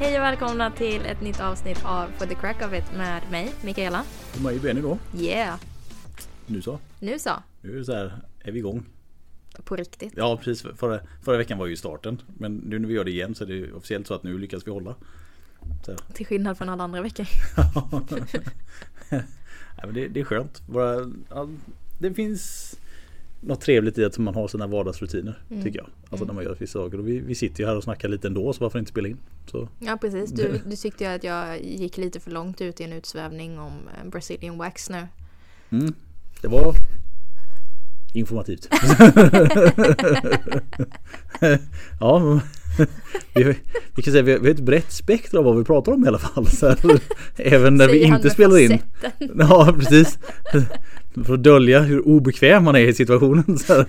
Hej och välkomna till ett nytt avsnitt av For the Crack of It med mig, Mikaela. Och mig Benny då. Yeah! Nu så. Nu så, Nu är det så här, är vi igång? på riktigt. Ja precis, förra, förra veckan var ju starten. Men nu när vi gör det igen så är det officiellt så att nu lyckas vi hålla. Så. Till skillnad från alla andra veckor. Nej, men det, det är skönt. Bara, ja, det finns något trevligt i att man har sina vardagsrutiner. Mm. Tycker jag. Alltså när man gör vissa saker. Och vi, vi sitter ju här och snackar lite ändå så varför inte spela in? Så, Ja precis, du, du tyckte ju att jag gick lite för långt ut i en utsvävning om eh, Brazilian wax nu. mm, det var informativt. ja, vi, vi kan säga vi har, ett brett spektra av vad vi pratar om i alla fall. Här, även när vi Säger inte spelar in. facetten. Ja, precis. För att dölja hur obekväm man är i situationen. Så.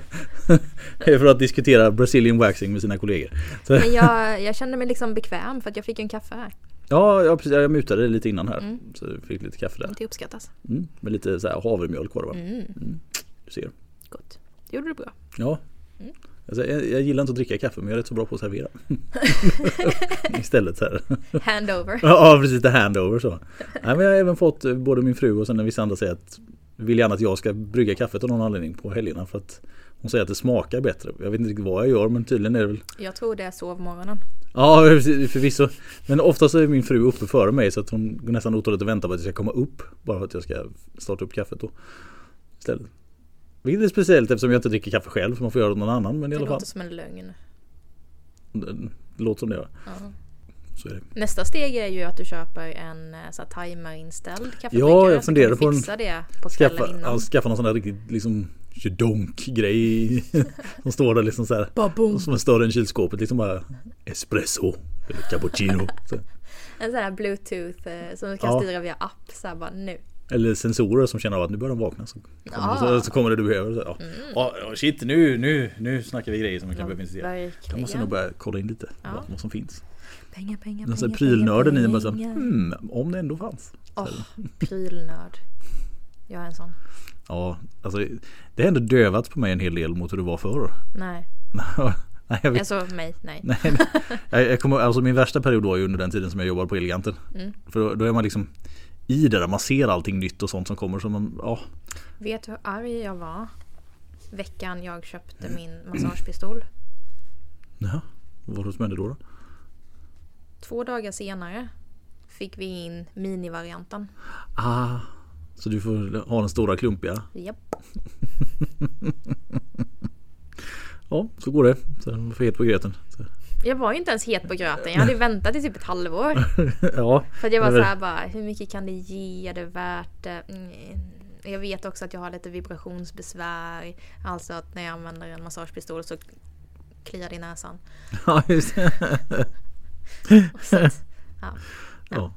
För att diskutera Brazilian waxing med sina kollegor. Men jag, jag kände mig liksom bekväm för att jag fick en kaffe här. ja, ja, precis. Jag mutade lite innan här. Mm. Så jag fick lite kaffe där. Det uppskattas. Mm, med lite så här havremjölk var det va? Mm, Du ser. gott. Det gjorde du bra. Ja. Mm. Alltså, jag, jag gillar inte att dricka kaffe men jag är rätt så bra på att servera. Istället så här. Handover. Ja precis, the handover så. Nej, men jag har även fått eh, både min fru och sen vissa andra säger att vill gärna att jag ska brygga kaffet av någon anledning på helgerna för att hon säger att det smakar bättre. Jag vet inte riktigt vad jag gör men tydligen är det väl Jag tror det är sovmorgonen. Ja förvisso. Men ofta så är min fru uppe före mig så att hon går nästan otåligt och väntar på att jag ska komma upp. Bara för att jag ska starta upp kaffet då. Istället. Vilket är speciellt eftersom jag inte dricker kaffe själv så man får göra det någon annan. Men i Det alla fall. låter som en lögn. Det låter som det. Så är det. Nästa steg är ju att du köper en eh, så här, timer-inställd kaffebryggare. Ja, jag funderar på en- det på Skaffa, ja, skaffa någon sån där riktigt liksom donk grej Som står där liksom så här Baboom. Som är större än kylskåpet liksom bara Espresso Eller cappuccino så. En sån här bluetooth eh, som du kan Ja. styra via app. Så här bara nu. Eller sensorer som känner av att nu börjar de vakna så kommer, Ja. så, så kommer det du behöver så, ja. Ja, ja, shit nu, nu, nu snackar vi grejer som vi kan behöva investera Jag måste nog börja kolla in lite Ja. vad som finns Pengar, pengar, Den så här pengar, prylnörden i mig så, hmm, Om det ändå fanns Åh, prylnörd. Jag är en sån. Ja, alltså Det har ändå dövat på mig en hel del mot hur det var förr Nej. Nej, jag vet Alltså mig, nej. Nej, nej. jag, kommer, alltså min värsta period var ju under den tiden som jag jobbade på Eleganten. Mm. För då, då är man liksom i det där, man ser allting nytt och sånt som kommer. som man, ja, Vet du hur arg jag var? Veckan jag köpte min massagepistol. ja, vad som hände då? då? Två dagar senare fick vi in minivarianten. Ah, så du får ha den stora klumpiga. Japp. Ja, så går det. Så man får het på gröten. Så, Jag var ju inte ens het på gröten. Jag hade väntat i typ ett halvår. ja, För att jag var så här bara, hur mycket kan det ge? Är det värt det? Mm. Jag vet också att jag har lite vibrationsbesvär. Alltså att när jag använder en massagepistol så kliar det i näsan. ja just det. Så att, ja. Ja.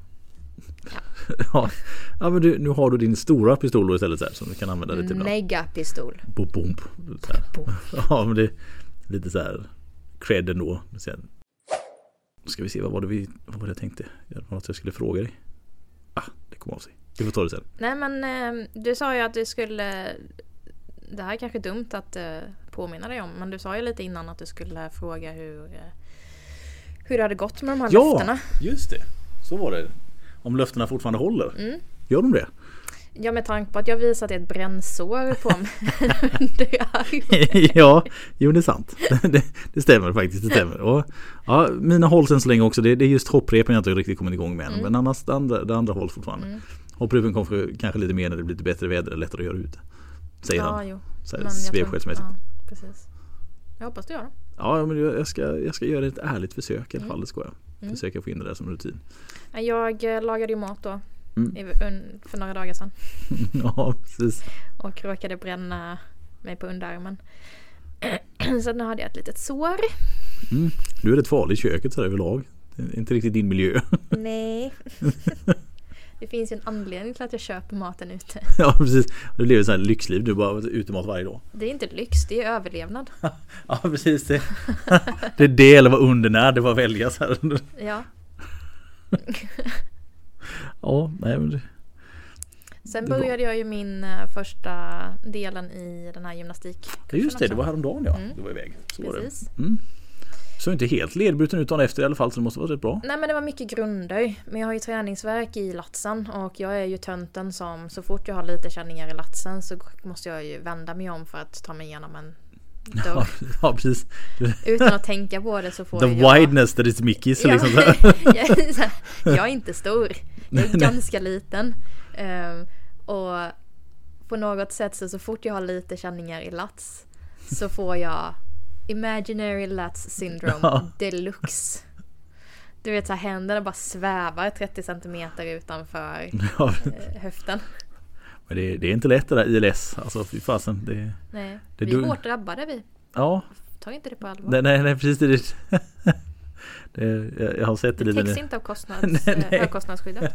Ja. ja, men du, nu har du din stora pistol då istället så här, som du kan använda lite ibland. Megapistol. Bom, så här. Ja, men det är lite så här cred ändå. Sen ska vi se, vad var det, vi, vad var det jag tänkte? Det var något jag skulle fråga dig. Ah, det kommer av sig. Vi får ta det sen. Nej men eh, du sa ju att du skulle... Det här är kanske dumt att eh, påminna dig om. Men du sa ju lite innan att du skulle fråga hur, eh, hur det hade gått med de här löftena. just det. Så var det. Om löftena fortfarande håller. Mm. Gör de det? Ja med tanke på att jag visat ett brännsår på mig under ja, jo det är sant. det, det stämmer faktiskt. Det stämmer. Och, ja, mina hålls än så länge också. Det, det är just hopprepen jag inte riktigt kommit igång med än. Mm. Men annars det andra, det andra hålls fortfarande. Mm. Hopprepen kommer kanske lite mer när det blir lite bättre väder. Det är lättare att göra ute. Säger Ja, han. jo. Så här, svepskällsmässigt. Ja, precis. Jag hoppas du gör det. Ja, men jag ska, jag ska göra ett ärligt försök i alla Mm. fall. Det ska jag. Mm. Försöka få in det där som rutin. Jag eh, lagade ju mat då Mm. för några dagar sedan. ja, precis. Och råkade bränna mig på underarmen. Så nu hade jag ett litet sår. Mm. Du är rätt farlig i köket så överlag. Det är inte riktigt din miljö. Nej. Det finns ju en anledning till att jag köper maten ute. ja, precis. Du lever så här lyxliv. Du bara utemat varje dag. Det är inte lyx, det är överlevnad. Ja, precis. Det, det är det eller vara undernärd. Det var välja så här. Ja. Ja, nej men det, Sen började jag ju min eh, första delen i den här gymnastik. Ja, just det, det var häromdagen ja. Mm. Du var iväg. Så var det. Precis. Mm. Så inte helt ledbruten ut dagen efter i alla fall så det måste vara rätt bra. Nej men det var mycket grunder. Men jag har ju träningsverk i latsen och jag är ju tönten som så fort jag har lite känningar i latsen så måste jag ju vända mig om för att ta mig igenom en dörr. ja precis. Utan att tänka på det så får The jag... wideness that is Mickey's. Ja, Liksom så jag, är så här, jag är inte stor. Jag är ganska liten. Ehm, och på något sätt så, så fort jag har lite känningar i lats så får jag imaginary lats syndrome Ja. deluxe. Du vet så här, händerna bara svävar 30 centimeter utanför Ja, eh, höften. men det, det är inte lätt det där ILS. Alltså fy fasen. Det, Nej, Det vi du- är hårt drabbade vi. ja, Tar inte det på allvar. nej, nej, nej precis. Det, det, jag, jag har sett det det täcks inte av kostnads, Nej, eh, nej. högkostnadsskyddet.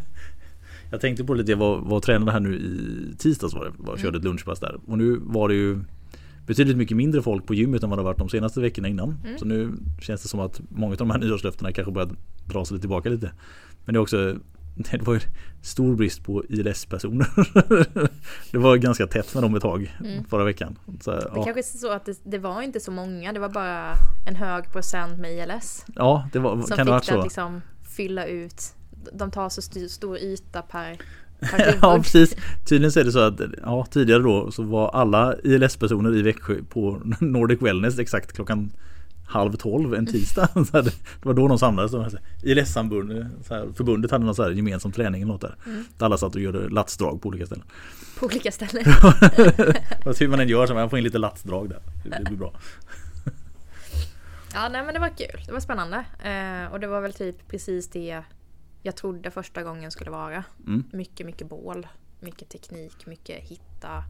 Jag tänkte på lite, jag var, var tränare här nu i tisdags var det, var, körde ett lunchpass där. Och nu var det ju betydligt mycket mindre folk på gymmet än vad det varit de senaste veckorna innan. Mm. Så nu känns det som att många av de här nyårslöftena kanske börjar dra sig tillbaka lite. Men det är också det var ju stor brist på ILS-personer. det var ganska tätt med dem ett tag Mm. förra veckan. Så, Det ja, kanske är så att det, det var inte så många, det var bara en hög procent med ILS. ja, det var, Som kan fick det ha varit det att så. liksom fylla ut. De tar så st- stor yta per. ja precis. Tydligen så är det så att ja, tidigare då så var alla ILS-personer i Växjö på Nordic Wellness exakt klockan halv tolv en tisdag. Så det var då de samlades. ILS-förbundet hade någon så här gemensam träning eller något där. Mm. Där alla satt och gjorde latsdrag på olika ställen. På olika ställen. Fast hur man än gör så man får in lite latsdrag där. Det blir bra. Ja, nej men det var kul. Det var spännande. Eh, och det var väl typ precis det jag trodde första gången skulle vara. Mm. Mycket, mycket bål. Mycket teknik, mycket hitta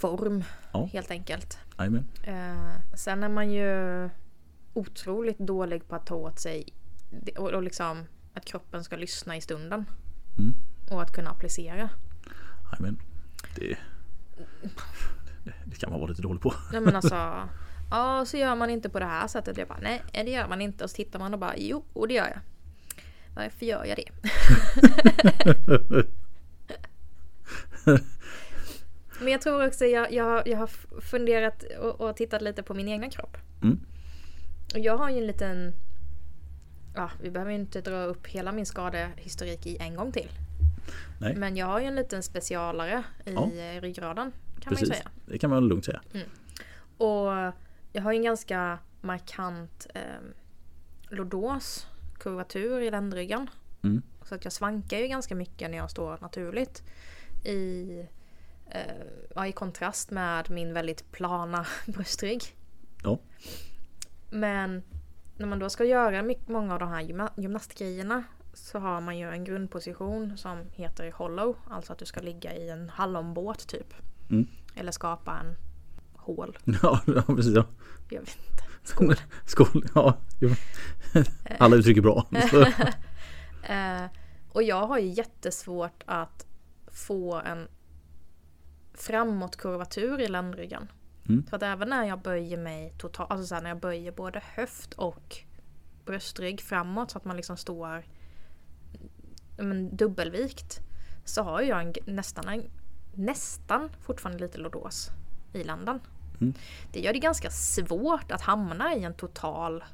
form Ja. helt enkelt. Jajamän. Eh, sen är man ju otroligt dålig på att ta åt sig och, och liksom att kroppen ska lyssna i stunden. Mm. Och att kunna applicera. Det, det, det kan man vara lite dålig på. Nej men alltså. Ja, så gör man inte på det här sättet. Jag bara, nej det gör man inte. Och så tittar man och bara, jo, och det gör jag. Varför gör jag det? Men jag tror också jag, jag, jag har funderat och, och tittat lite på min egna kropp. Mm. Och jag har ju en liten... Ja, vi behöver ju inte dra upp hela min skadehistorik i en gång till. Nej. Men jag har ju en liten specialare i Ja. ryggraden. Kan man Precis. ju säga. Det kan man lugnt säga. Och jag har ju en ganska markant eh, lordos, kurvatur i ländryggen. Mm. Så att jag svankar ju ganska mycket när jag står naturligt. I, eh, ja, i kontrast med min väldigt plana bröstrygg. Ja. Men när man då ska göra mycket, många av de här gymna- gymnastgrejerna så har man ju en grundposition som heter hollow. Alltså att du ska ligga i en hallonbåt typ. Mm. Eller skapa en hål. Ja, ja precis. Ja. Jag vet inte. Skål. Skål. Ja. Alla uttrycker bra. Eh, och jag har ju jättesvårt att få en framåtkurvatur i ländryggen. Mm. Så att även när jag böjer mig totalt, alltså när jag böjer både höft och bröstrygg framåt så att man liksom står men, dubbelvikt. Så har jag en, nästan, en, nästan fortfarande lite lordos i länden. Mm. Det gör det ganska svårt att hamna i en total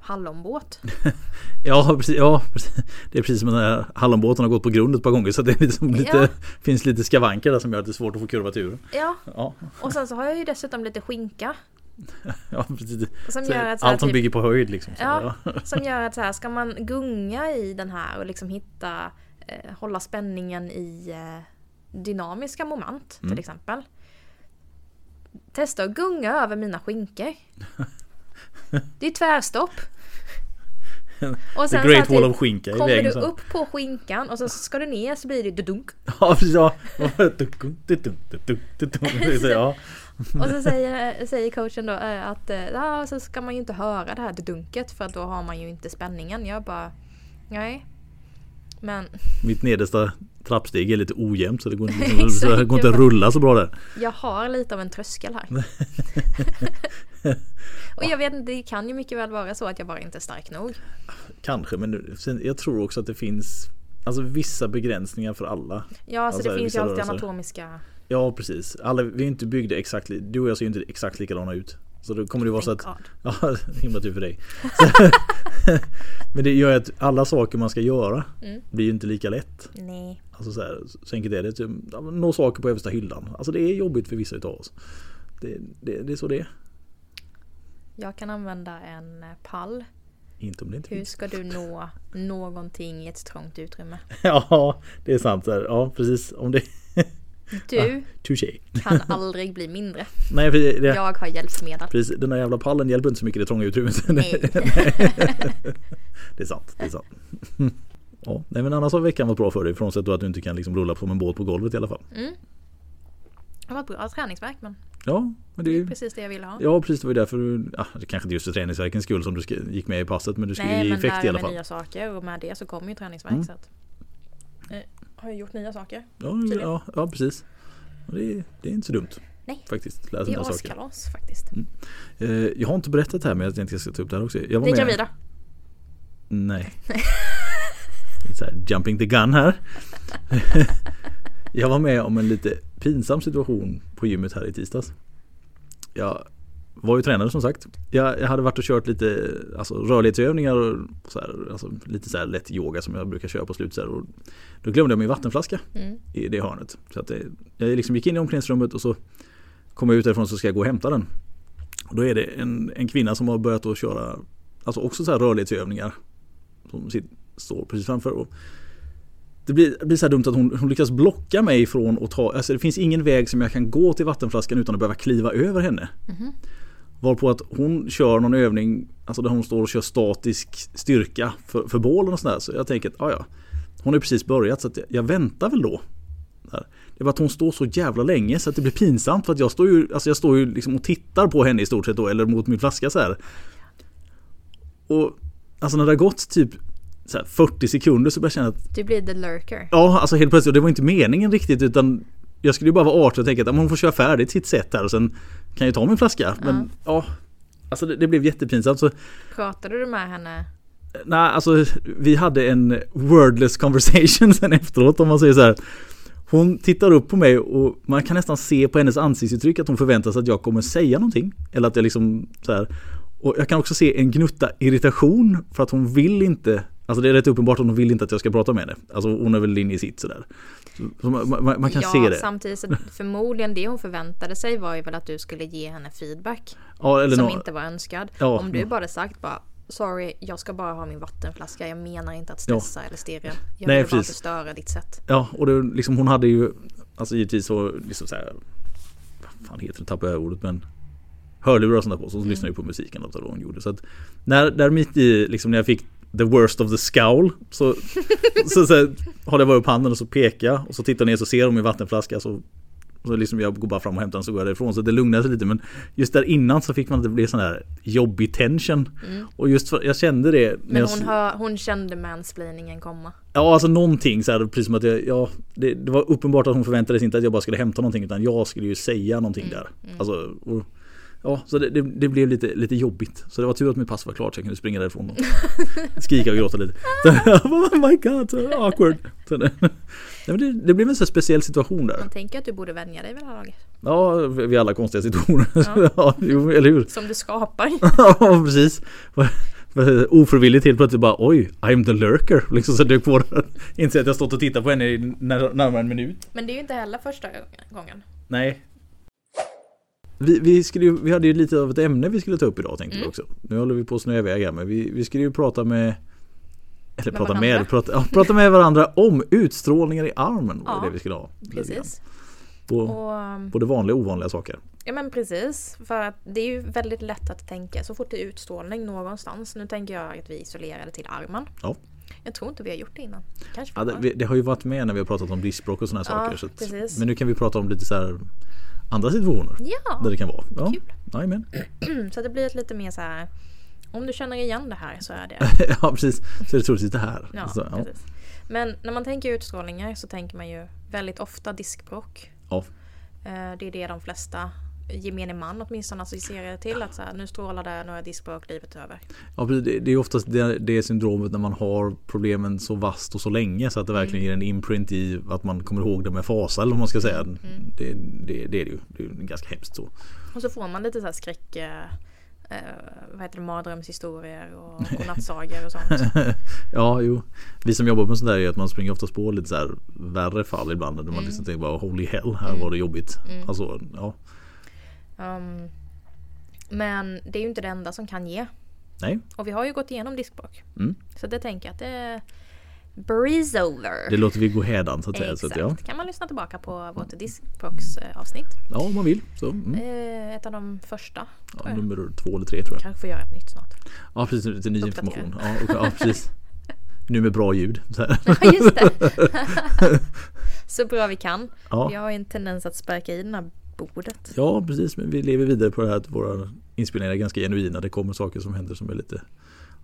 hallonbåt. ja, precis, ja, precis. Det är precis som den här hallonbåten har gått på grund ett par gånger så det liksom lite, Ja. finns lite skavanker där som gör att det är svårt att få kurvaturen. Ja, Ja, och sen så har jag ju dessutom lite skinka. ja precis. Som Så Allt som typ- bygger på höjd liksom. Så, Ja. ja. Som gör att så här, ska man gunga i den här och liksom hitta, eh, hålla spänningen i eh, dynamiska moment Mm. till exempel. Testa att gunga över mina skinkor. Det är tvärstopp. Och The så Great Wall typ, of Skinka i Kommer vägen. du så. upp på skinkan och så ska du ner så blir det dudunk. Ja, precis. Ja. Och så säger, säger coachen då eh, att eh, ja, så ska man ju inte höra det här dudunket för då har man ju inte spänningen. Jag bara nej. Men Mitt nedersta trappsteg är lite ojämnt så det går inte, så det går inte att rulla så bra där. jag har lite av en tröskel här. och jag vet inte, det kan ju mycket väl vara så att jag bara inte är stark nog. Kanske, men nu- sen, jag tror också att det finns Alltså vissa begränsningar för alla. Ja, alltså, Alltså, det finns ju alltid rörelser. anatomiska... Ja precis. Alla, vi är inte byggda exakt, du och jag ser ju inte exakt likadana ut. Så då kommer det vara så att. Ja, himla tur för dig. Men det gör ju att alla saker man ska göra Mm. blir ju inte lika lätt. Nej. Alltså så, här, så enkelt är det. Typ, nå saker på översta hyllan. Alltså det är jobbigt för vissa utav oss. Det, det, det är så det är. Jag kan använda en eh, pall. Inte om det inte Hur ska du nå någonting i ett trångt utrymme? Ja, det är sant. Ja, precis. Om det... Du Touché. kan aldrig bli mindre. Nej, för det, det, Jag har hjälpmedel. precis. Den där jävla pallen hjälper inte så mycket i det trånga utrymmet. Nej. det är sant. Det är sant. Ja, nej men annars har veckan varit bra för dig. Frånsett då att du inte kan liksom rulla på en båt på golvet i alla fall. Mm. Det var ett bra träningsverk men Ja, men det är det är ju... precis det jag ville ha. Ja precis, det var ju därför du, ja, det kanske inte just för träningsverkens skull som du gick med i passet men du skulle Nej ge men effekt i alla fall. nya saker och med det så kommer ju träningsverk Mm. så att eh, har jag gjort nya saker. Ja, ja, ja precis. Det är, det är inte så dumt. Nej. Faktiskt, lära Det är askalas faktiskt. Eh, jag har inte berättat det här men jag tänkte jag ska ta upp det här också. Jag var Ni är gravida. Nej. så här, jumping the gun här. jag var med om en lite pinsam situation på gymmet här i tisdags. Jag var ju tränare som sagt. Jag, jag hade varit och kört lite alltså, rörlighetsövningar och så här, alltså, lite så här lätt yoga som jag brukar köra på slut. Så här, och då glömde jag min vattenflaska Mm. i det hörnet. Så att det, jag liksom gick in i omklädningsrummet och så kom jag ut därifrån så ska jag gå och hämta den. Och då är det en, en kvinna som har börjat att köra alltså också så här rörlighetsövningar. Som står precis framför. Och det blir, det blir så här dumt att hon, hon lyckas blocka mig från att ta, alltså det finns ingen väg som jag kan gå till vattenflaskan utan att behöva kliva över henne. Mhm. Varpå att hon kör någon övning, alltså där hon står och kör statisk styrka för, för bålen och sådär. Så jag tänker att, ja ja. Hon har precis börjat så jag, jag väntar väl då. Det var att hon står så jävla länge så att det blir pinsamt för att jag står ju, alltså jag står ju liksom och tittar på henne i stort sett då, eller mot min flaska så här. Och alltså när det har gått typ så här 40 sekunder så börjar jag känna att Du blir the lurker. Ja, alltså helt plötsligt. Och det var inte meningen riktigt utan jag skulle ju bara vara artig och tänka att ja, hon får köra färdigt sitt sätt här och sen kan jag ta min flaska. Men ja, alltså det, det blev jättepinsamt. Så, Pratade du med henne? nej, alltså vi hade en wordless conversation sen efteråt om man säger så här. Hon tittar upp på mig och man kan nästan se på hennes ansiktsuttryck att hon förväntar sig att jag kommer säga någonting. Eller att jag liksom så här. Och jag kan också se en gnutta irritation för att hon vill inte Alltså det är rätt uppenbart att hon vill inte att jag ska prata med henne. Alltså hon är väl inne i sitt sådär. Så man, man, man kan ja, se det. samtidigt så förmodligen det hon förväntade sig var ju väl att du skulle ge henne feedback. Ja, som nå- inte var önskad. Ja, Om du ja. bara sagt bara Sorry, jag ska bara ha min vattenflaska. Jag menar inte att Ja. stressa eller stirra. Jag Nej, vill bara inte störa ditt sätt. Ja, och det, liksom, hon hade ju Alltså givetvis så liksom så här, Vad fan heter det? Tappar jag ordet men Hörlurar och sånt där på så Mm. lyssnade jag på musiken och vad hon gjorde. Så att när, där mitt i liksom när jag fick The worst of the scowl Så, så, så håller jag bara upp handen och så pekar jag och så tittar jag ner så ser hon min vattenflaska så så liksom jag går bara fram och hämtar den så går jag därifrån. Så det lugnade sig lite. Men just där innan så fick man att det blev sån här jobbig tension. Och just för, jag kände det. Mm. Men jag, hon, hör, hon kände mansplainingen komma. Ja, alltså någonting så här, precis som att jag, ja, det, det var uppenbart att hon förväntade sig inte att jag bara skulle hämta någonting utan jag skulle ju säga någonting där. Alltså, och, ja, så det, det, det blev lite, lite jobbigt. Så det var tur att mitt pass var klart så jag kunde springa därifrån och skrika och gråta lite. oh my god, so awkward. Så det, det, det blev en så speciell situation där. Man tänker att du borde vänja dig vid det här laget. Ja, vid alla konstiga situationer. Ja. Ja, eller hur? Som du skapar. Ja, precis. Ofrivilligt helt plötsligt bara oj, I'm the lurker. Liksom så dök på där. Inser att jag stått och tittat på henne i när, närmare en minut. Men det är ju inte heller första gången. Nej. Vi, vi, skulle ju, vi hade ju lite av ett ämne vi skulle ta upp idag tänkte vi Mm. också. Nu håller vi på att snöa iväg här men vi, vi skulle ju prata med eller Med prata varandra. med, prata, ja, prata med varandra om utstrålningar i armen. var Ja, det vi skulle ha. Precis. På Och, um, både vanliga och ovanliga saker. ja men precis. För att det är ju väldigt lätt att tänka så fort det är utstrålning någonstans. Nu tänker jag att vi isolerade till armen. Ja. Jag tror inte vi har gjort det innan. Kanske Ja, det, vi- det har ju varit med när vi har pratat om diskbråck och sådana Ja, saker. Så att, men nu kan vi prata om lite så här andra situationer. Ja, Där det kan vara. Ja, kul. Jajamän. Så det blir ett lite mer så här. Om du känner igen det här så är det. ja precis. Så är det troligtvis det här. Ja, så, ja. precis. Men när man tänker utstrålningar så tänker man ju väldigt ofta diskbråck. Ja. Eh, Det är det de flesta gemene man åtminstone associerar till att så här, nu strålar det, nu har jag diskbråck, livet över. Ja, det, det är oftast det, det syndromet när man har problemen så vast och så länge så att det verkligen ger en imprint i att man kommer ihåg det med fasa eller vad man ska säga. Det, det, det är det ju. Det är ju ganska hemskt så. Och så får man lite så här skräck... Eh, eh, vad heter det? Mardrömshistorier och godnattsagor och sånt. Ja, jo. Vi som jobbar med sånt där är att man springer oftast på lite så här värre fall ibland. Där man Mm. liksom tänker bara holy hell, här var det jobbigt. Alltså, ja. Um, men det är ju inte det enda som kan ge. Nej, Och vi har ju gått igenom diskbråck. Mm. Så det tänker jag att det breeze over. det låter vi gå hädan så att säga. Så Exakt. att, ja. kan man lyssna tillbaka på vårt diskbråcksavsnitt. ja, om man vill. Så, mm. Eh, Ett av de första. ja, nummer två eller tre tror jag. Kanske får göra ett nytt snart. Ja, precis. Lite ny Uppdatera. information. Ja, och, ja, precis. Nu med bra ljud. Så. Ja, just det. Så bra vi kan. Ja. Vi har ju en tendens att sparka i den här bordet. Ja, precis. Men vi lever vidare på det här att våra inspelningar är ganska genuina. Det kommer saker som händer som är lite...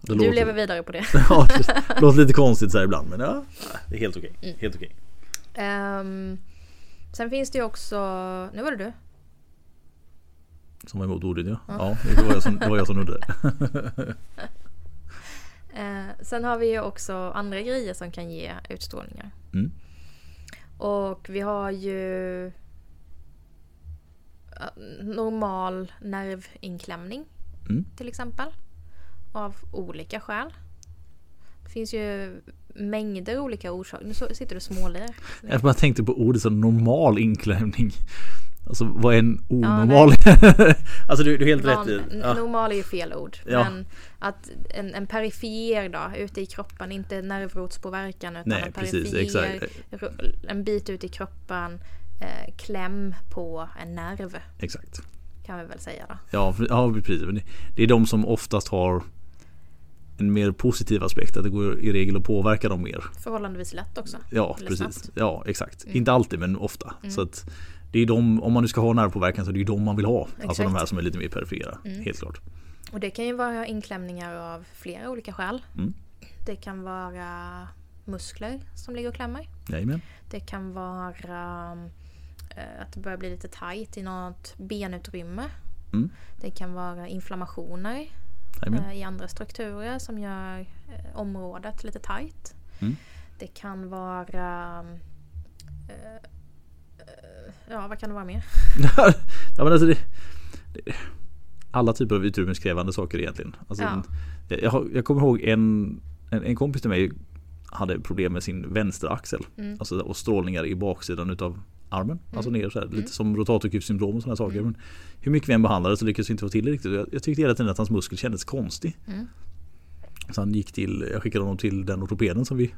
Det Du lever vidare på det. Ja, det låter lite konstigt så här ibland. Men ja, det är helt okej. Mm. Helt okej. Ehm, sen finns det ju också... Nu var det du. Som var emot ordet ja. Ja, det var jag som, det var jag som nuddade. Eh, sen har vi ju också andra grejer som kan ge utstrålningar. Mm. Och vi har ju normal nervinklämning Mm. till exempel. Av olika skäl. Det finns ju mängder olika orsaker. Nu sitter du och småler. Jag bara tänkte på ordet som normal inklämning. Alltså vad är en Ja, onormal? alltså du, du är helt Van, rätt i. Ja. Normal är ju fel ord. Ja. Men att en, en perifer då, ute i kroppen, inte nervrotspåverkan utan Nej, en precis, perifer, ru- en bit ut i kroppen, eh, kläm på en nerv Exakt. kan vi väl säga då. Ja, ja precis. Det- Det är de som oftast har en mer positiv aspekt. Att det går i regel att påverka dem mer. Förhållandevis lätt också. Ja, precis. snabbt. Ja, exakt. Inte alltid men ofta. Så att det är de, om man nu ska ha nervpåverkan så är det ju de man vill ha. Alltså Exakt. de här som är lite mer perifera. Helt klart. Och det kan ju vara inklämningar av flera olika skäl. Mm. Det kan vara muskler som ligger och klämmer. Jajamän. Det kan vara eh, att det börjar bli lite tajt i något benutrymme. Mm. Det kan vara inflammationer Jajamän. eh, i andra strukturer som gör eh, området lite tajt. Mm. Det kan vara... eh, eh, ja, vad kan det vara mer? ja, men alltså det, det, alla typer av utrymmeskrävande saker egentligen. Alltså, Ja. jag, jag, jag kommer ihåg en, en, en kompis till mig hade problem med sin vänsteraxel. Mm. Alltså, och strålningar i baksidan utav armen. Alltså ner så här, lite som rotatorkuffsyndrom och sådana saker. Men hur mycket vi än behandlade så lyckades vi inte få till det riktigt. Jag, jag tyckte hela tiden att hans muskel kändes konstig. Mm. Så han gick till, jag skickade honom till den ortopeden som vi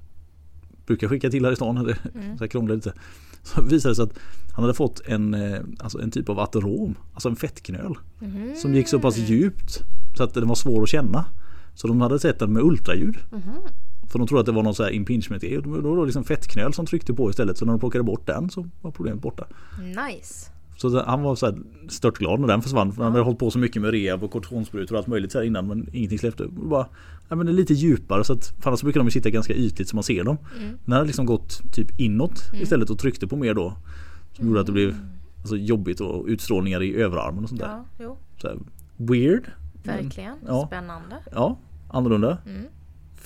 brukar skicka till här i stan. Eller, Mm. så här lite. Så visade det sig att han hade fått en, eh, alltså en typ av aterom, alltså en fettknöl. Mhm. Som gick så pass djupt så att den var svår att känna. Så de hade sett den med ultraljud. Mhm. För de trodde att det var någon så här impingement. Och Då var det liksom fettknöl som tryckte på istället. Så när de plockade bort den så var problemet borta. Nice. Så han var så här störtglad när den försvann. För han hade hållit på så mycket med rehab och kortisonsprutor och allt möjligt så innan men ingenting släppte. Och bara, men det är lite djupare så att för annars så brukar de ju sitta ganska ytligt så man ser dem. Mm. Den hade liksom gått typ inåt istället och tryckte på mer då. Som gjorde att det blev alltså, jobbigt och utstrålningar i överarmen och sånt där. Ja, jo. Så här, weird. men- Verkligen. ja. Spännande. Ja, annorlunda. Mm.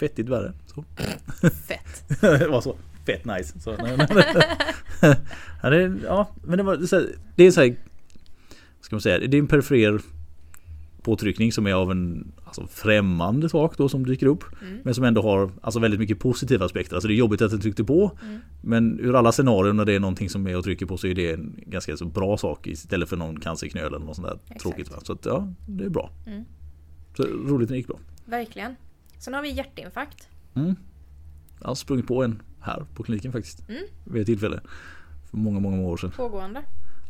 Fettigt värre. Så. Fett. det var så fett nice. Så, nej, nej, ja, det, ja, men det var så här, det är så här, ska man säga, det är en perifer påtryckning som är av en alltså, främmande sak då som dyker upp. Mm. Men som ändå har alltså, väldigt mycket positiva aspekter. Alltså det är jobbigt att den tryckte på. Mm. Men ur alla scenarier när det är någonting som är och trycker på så är det en ganska så bra sak istället för någon cancerknöl eller något sånt där Exakt. tråkigt. Va? Så att, ja, det är bra. Mm. Så roligt när det gick bra. Verkligen. Sen har vi hjärtinfarkt. Mm. Jag har sprungit på en här på kliniken faktiskt. Mm. Vid ett tillfälle. För många, många år sedan. Pågående.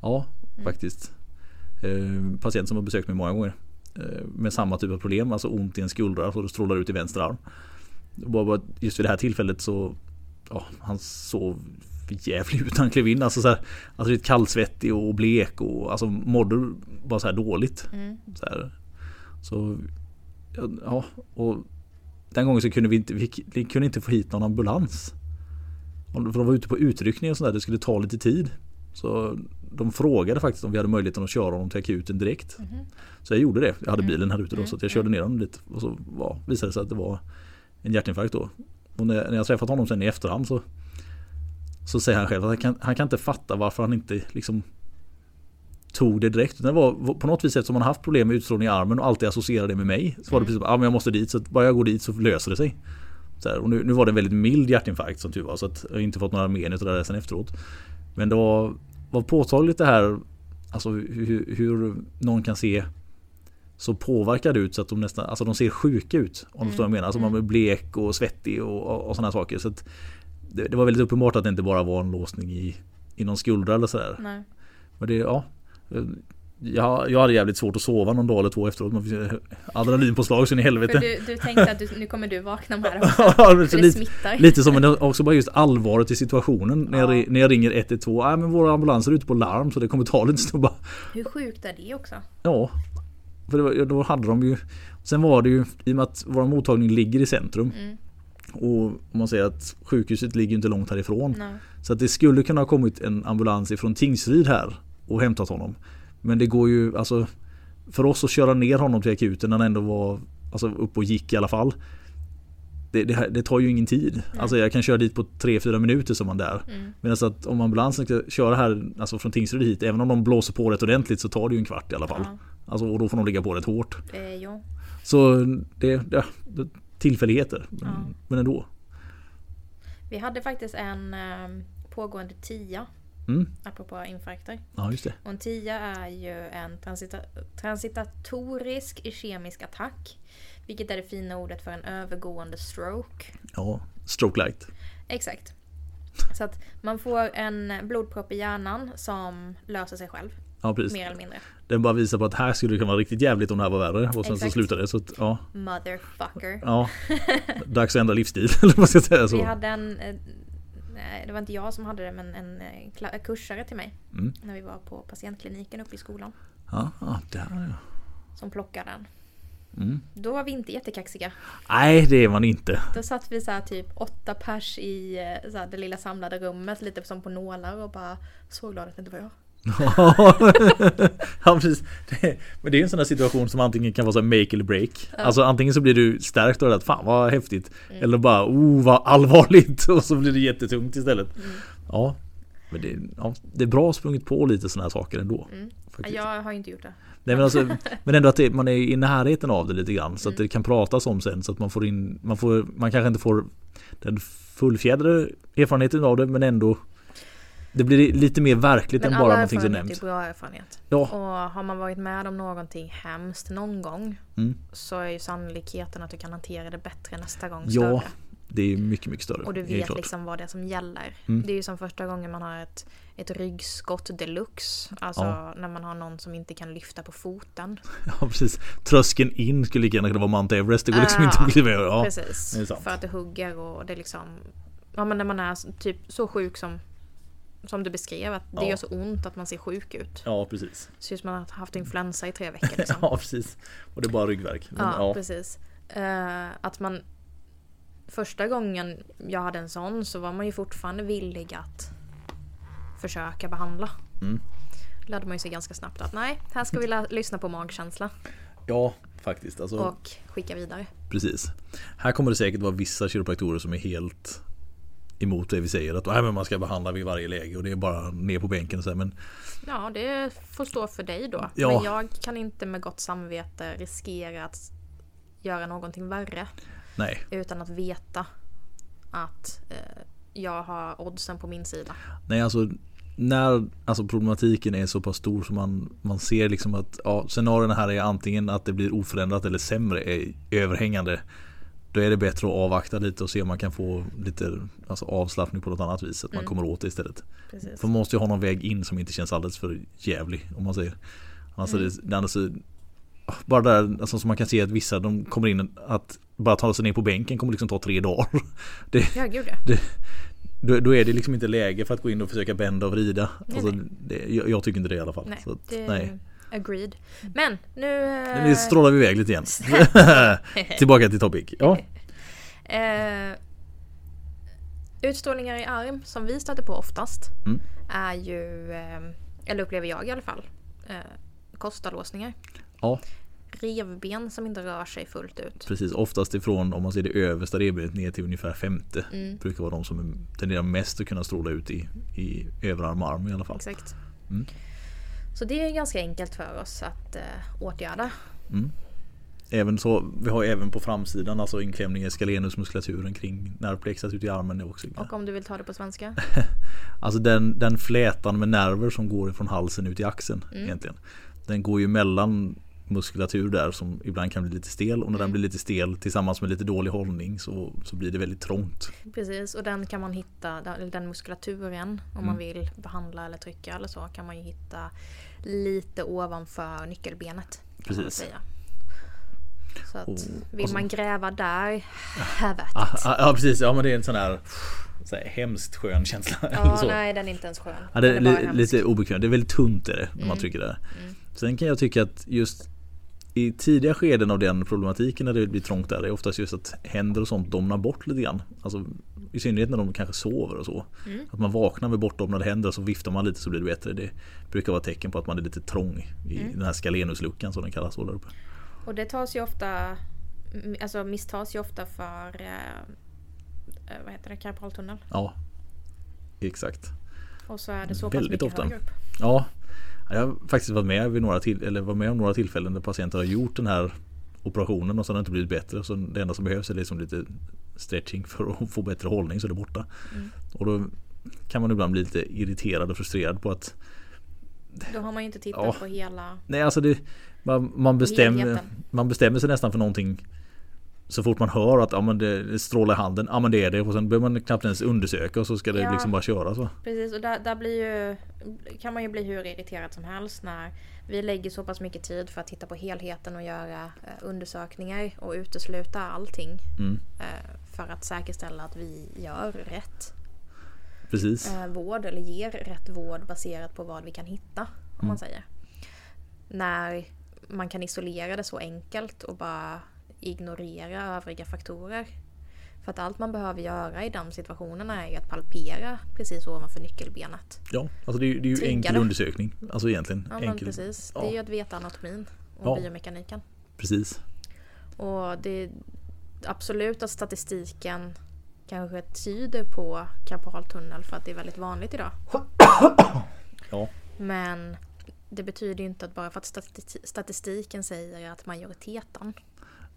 Ja, faktiskt. Eh, patient som har besökt mig många gånger. Eh, med samma typ av problem, alltså ont i en skuldra så det strålar ut i vänster arm. Bara just vid det här tillfället så ja, han sov för jävligt ut han klev in. Alltså, så här, alltså lite kallsvettig och blek och alltså mådde bara så här dåligt. Mm. Så, här. så ja, och den gången så kunde vi inte, vi, vi kunde inte få hit någon ambulans. För de var ute på utryckning och sådär, det skulle ta lite tid. Så de frågade faktiskt om vi hade möjligheten att köra honom till akuten direkt. Mhm. Så jag gjorde det. Jag hade Mm. bilen här ute då Mm. så jag körde ner honom dit. Och så var, visade det sig att det var en hjärtinfarkt då. Och när, när jag träffat honom sen i efterhand så Så säger han själv att han kan, han kan inte fatta varför han inte liksom Tog det direkt. Det var på något vis eftersom han haft problem med utstrålning i armen och alltid associerade det med mig. Så var det Mm. precis som, ja men jag måste dit så att bara jag går dit så löser det sig. Så här, och nu, nu var det en väldigt mild hjärtinfarkt som tur var så att jag inte fått några men utav det där sen efteråt. Men det var, var påtagligt det här Alltså hur, hur någon kan se så påverkad ut så att de nästan, alltså de ser sjuka ut. Om du förstår vad jag menar. Alltså man blir blek och svettig och, och, och sådana saker. Så att det, det var väldigt uppenbart att det inte bara var en låsning i, i någon skuldra eller sådär. Nej. Men det, ja. Jag, jag hade jävligt svårt att sova någon dag eller två efteråt. Adrenalinpåslag så in i helvete. du, du tänkte att du, nu kommer du vakna med det också. Ja, så För det lite, smittar. lite som men också bara just allvaret i situationen. När, jag, Ja. när jag ringer 112. Nej men våra ambulanser är ute på larm så det kommer ta lite stund. Hur sjukt är det också? Ja. För var, då hade de ju Sen var det ju i och med att vår mottagning ligger i centrum Mm. och om man säger att sjukhuset ligger inte långt härifrån. Nej. Så att det skulle kunna ha kommit en ambulans ifrån Tingsryd här och hämtat honom. Men det går ju alltså för oss att köra ner honom till akuten när han ändå var alltså, upp och gick i alla fall. Det, det, det tar ju ingen tid. Alltså jag kan köra dit på 3-4 minuter som man där. Mm. Medan att om ambulansen ska köra här alltså från Tingsryd hit, även om de blåser på rätt ordentligt så tar det ju en kvart i alla fall. Ja. Alltså, och då får de ligga på rätt hårt. Eh, jo. Så det, det, det tillfälligheter. Men, Ja. men ändå. Vi hade faktiskt en eh, pågående tia, Mm. apropå infarkter. Ja just det. Och en tia är ju en transita transitatorisk kemisk attack. Vilket är det fina ordet för en övergående stroke. Ja, stroke light. Exakt. Så att man får en blodpropp i hjärnan som löser sig själv. Ja precis. Mer eller mindre. Den bara visar på att här skulle det kunna vara riktigt jävligt om det här var värre. Och sen så Exakt. slutar det. Så att, ja, Motherfucker. ja. Dags att ändra livsstil. Eller vad ska jag säga Vi så. hade en, eh, det var inte jag som hade det men en eh, kursare till mig. Mm. När vi var på patientkliniken uppe i skolan. Ja, ja, där ja. Som plockade den. Mm. Då var vi inte jättekaxiga. Nej det är man inte. Då satt vi så här typ åtta pers i eh, så här, det lilla samlade rummet lite som på nålar och bara så glad att det inte var jag. ja, precis. Det, men det är en sån här situation som antingen kan vara så make eller break. Ja. Alltså antingen så blir du stärkt av det att fan vad häftigt. Mm. Eller bara oh vad allvarligt och så blir det jättetungt istället. Mm. Ja. Men det, ja, det är bra sprungit på lite såna här saker ändå. Mm. Jag har ju inte gjort det. Nej, men, alltså, men ändå att det, man är i närheten av det lite grann så att Mm. det kan pratas om sen så att man får in Man, får, man kanske inte får den fullfjädrade erfarenheten av det men ändå Det blir lite mer verkligt Men än bara alla någonting som erfarenhet nämns. är bra erfarenhet. Ja, Och har man varit med om någonting hemskt någon gång Mm. så är ju sannolikheten att du kan hantera det bättre nästa gång Ja, större. det är mycket mycket större. Och du vet liksom vad det är som gäller. Mm. Det är ju som första gången man har ett, ett ryggskott deluxe. Alltså Ja. när man har någon som inte kan lyfta på foten. Ja precis. Tröskeln in skulle lika gärna kunna vara Mount Everest. Det går liksom Ja, inte att kliva över. Ja. Precis. För att det hugger och det är liksom... Ja men när man är typ så sjuk som som du beskrev, att det Ja. gör så ont att man ser sjuk ut. ja precis. Det ser ut som att man har haft influensa i tre veckor. Liksom. Ja precis. Och det är bara ryggvärk. Men, Ja, ja. precis. Eh, att man Första gången jag hade en sån så var man ju fortfarande villig att försöka behandla. Mm. Lärde man ju sig ganska snabbt att nej, här ska vi lyssna på magkänsla ja faktiskt. Alltså, och skicka vidare. Precis. Här kommer det säkert vara vissa kiropraktorer som är helt emot det vi säger. Att nej, men man ska behandla vid varje läge och det är bara ner på bänken och så här, Men Ja, det får stå för dig då. Ja. Men jag kan inte med gott samvete riskera att göra någonting värre nej. utan att veta att eh, jag har oddsen på min sida. Nej alltså när alltså problematiken är så pass stor som man, man ser liksom att ja, scenarierna här är antingen att det blir oförändrat eller sämre är överhängande. Då är det bättre att avvakta lite och se om man kan få lite alltså, avslappning på något annat vis. Att man Mm. kommer åt det istället. Precis. För man måste ju ha någon väg in som inte känns alldeles för jävlig om man säger. Alltså Mm. det, det, annars, så- bara där alltså, som man kan se att vissa de kommer in att bara ta sig ner på bänken kommer liksom ta tre dagar. Ja, gud ja. Då, då är det liksom inte läge för att gå in och försöka bända och vrida. Nej, Alltså, nej. det, jag, jag tycker inte det i alla fall. Nej, så att, det nej. Agreed. Men nu... Nu strålar vi iväg lite igen. Tillbaka till topic. Ja. Eh, utstrålningar i arm som vi stöter på oftast Mm. är ju eh, eller upplever jag i alla fall, eh, kostalåsningar. Ja, Revben som inte rör sig fullt ut. precis. Oftast ifrån om man ser det översta revbenet ner till ungefär femte. Mm. Brukar vara de som tenderar mest att kunna stråla ut i, i överarm och arm i alla fall. Exakt. Mm. Så det är ganska enkelt för oss att eh, åtgärda. Även så, vi har även på framsidan alltså inklämning i skalenusmuskulaturen kring nervplexat ut i armen. Är också, Och om du vill ta det på svenska? Alltså den, den flätan med nerver som går från halsen ut i axeln Mm. egentligen. Den går ju mellan muskulatur där som ibland kan bli lite stel och när Mm. den blir lite stel tillsammans med lite dålig hållning så, så blir det väldigt trångt. Precis, och den kan man hitta, den- muskulaturen om man vill behandla eller trycka eller så kan man ju hitta lite ovanför nyckelbenet. Man Precis. Så att Och- vill och så- man gräva där, have at Ah, it. ah, ja precis, ja men det är en sån här, så här hemskt skön känsla. Ja, nej den är inte ens skön. Ja, det är bara li, lite obekvämt. Det är väldigt tunt är det när man Mm. trycker där. Mm. Sen kan jag tycka att just i tidiga skeden av den problematiken när det blir trångt där är oftast just att händer och sånt domnar bort lite grann. Alltså, I synnerhet när de kanske sover och så. Mm. Att man vaknar med bortdomnade händer och så viftar man lite så blir det bättre. Det brukar vara tecken på att man är lite trång i Mm. den här skalenusluckan som den kallas där uppe. Och det tas ju ofta, alltså misstas ju ofta för, eh, eh, vad heter det, karpaltunnel. Ja, exakt. Och så är det så pass Väldigt mycket ofta. högre upp. Ja, jag har faktiskt varit med, vid några till, eller var med om några tillfällen där patienter har gjort den här operationen och så har det inte blivit bättre. Så det enda som behövs är liksom lite stretching för att få bättre hållning så är det borta. Mm. Och då kan man ibland bli lite irriterad och frustrerad på att Då har man ju inte tittat Ja. på hela Nej alltså det, man, man, bestämmer, man bestämmer sig nästan för någonting så fort man hör att ja, men det, strålar i handen, ja men det är det och sen behöver man knappt ens undersöka och så ska det Ja. liksom bara köra så. Precis och där, där blir ju, kan man ju bli hur irriterad som helst när vi lägger så pass mycket tid för att titta på helheten och göra eh, undersökningar och utesluta allting Mm, eh, för att säkerställa att vi gör rätt precis. eh, vård eller ger rätt vård baserat på vad vi kan hitta. Om Mm. man säger. När man kan isolera det så enkelt och bara ignorera övriga faktorer. För att allt man behöver göra i de situationerna är att palpera precis ovanför nyckelbenet. Ja, alltså det är, ju- det är ju Trigga enkel det. undersökning. Alltså egentligen. Ja enkel, precis. Det ja. är ju att veta anatomin och Ja. biomekaniken. Precis. Och det är absolut att statistiken kanske tyder på karpaltunnel för att det är väldigt vanligt idag. Ja, Men det betyder ju inte att bara för att stati- statistiken säger att majoriteten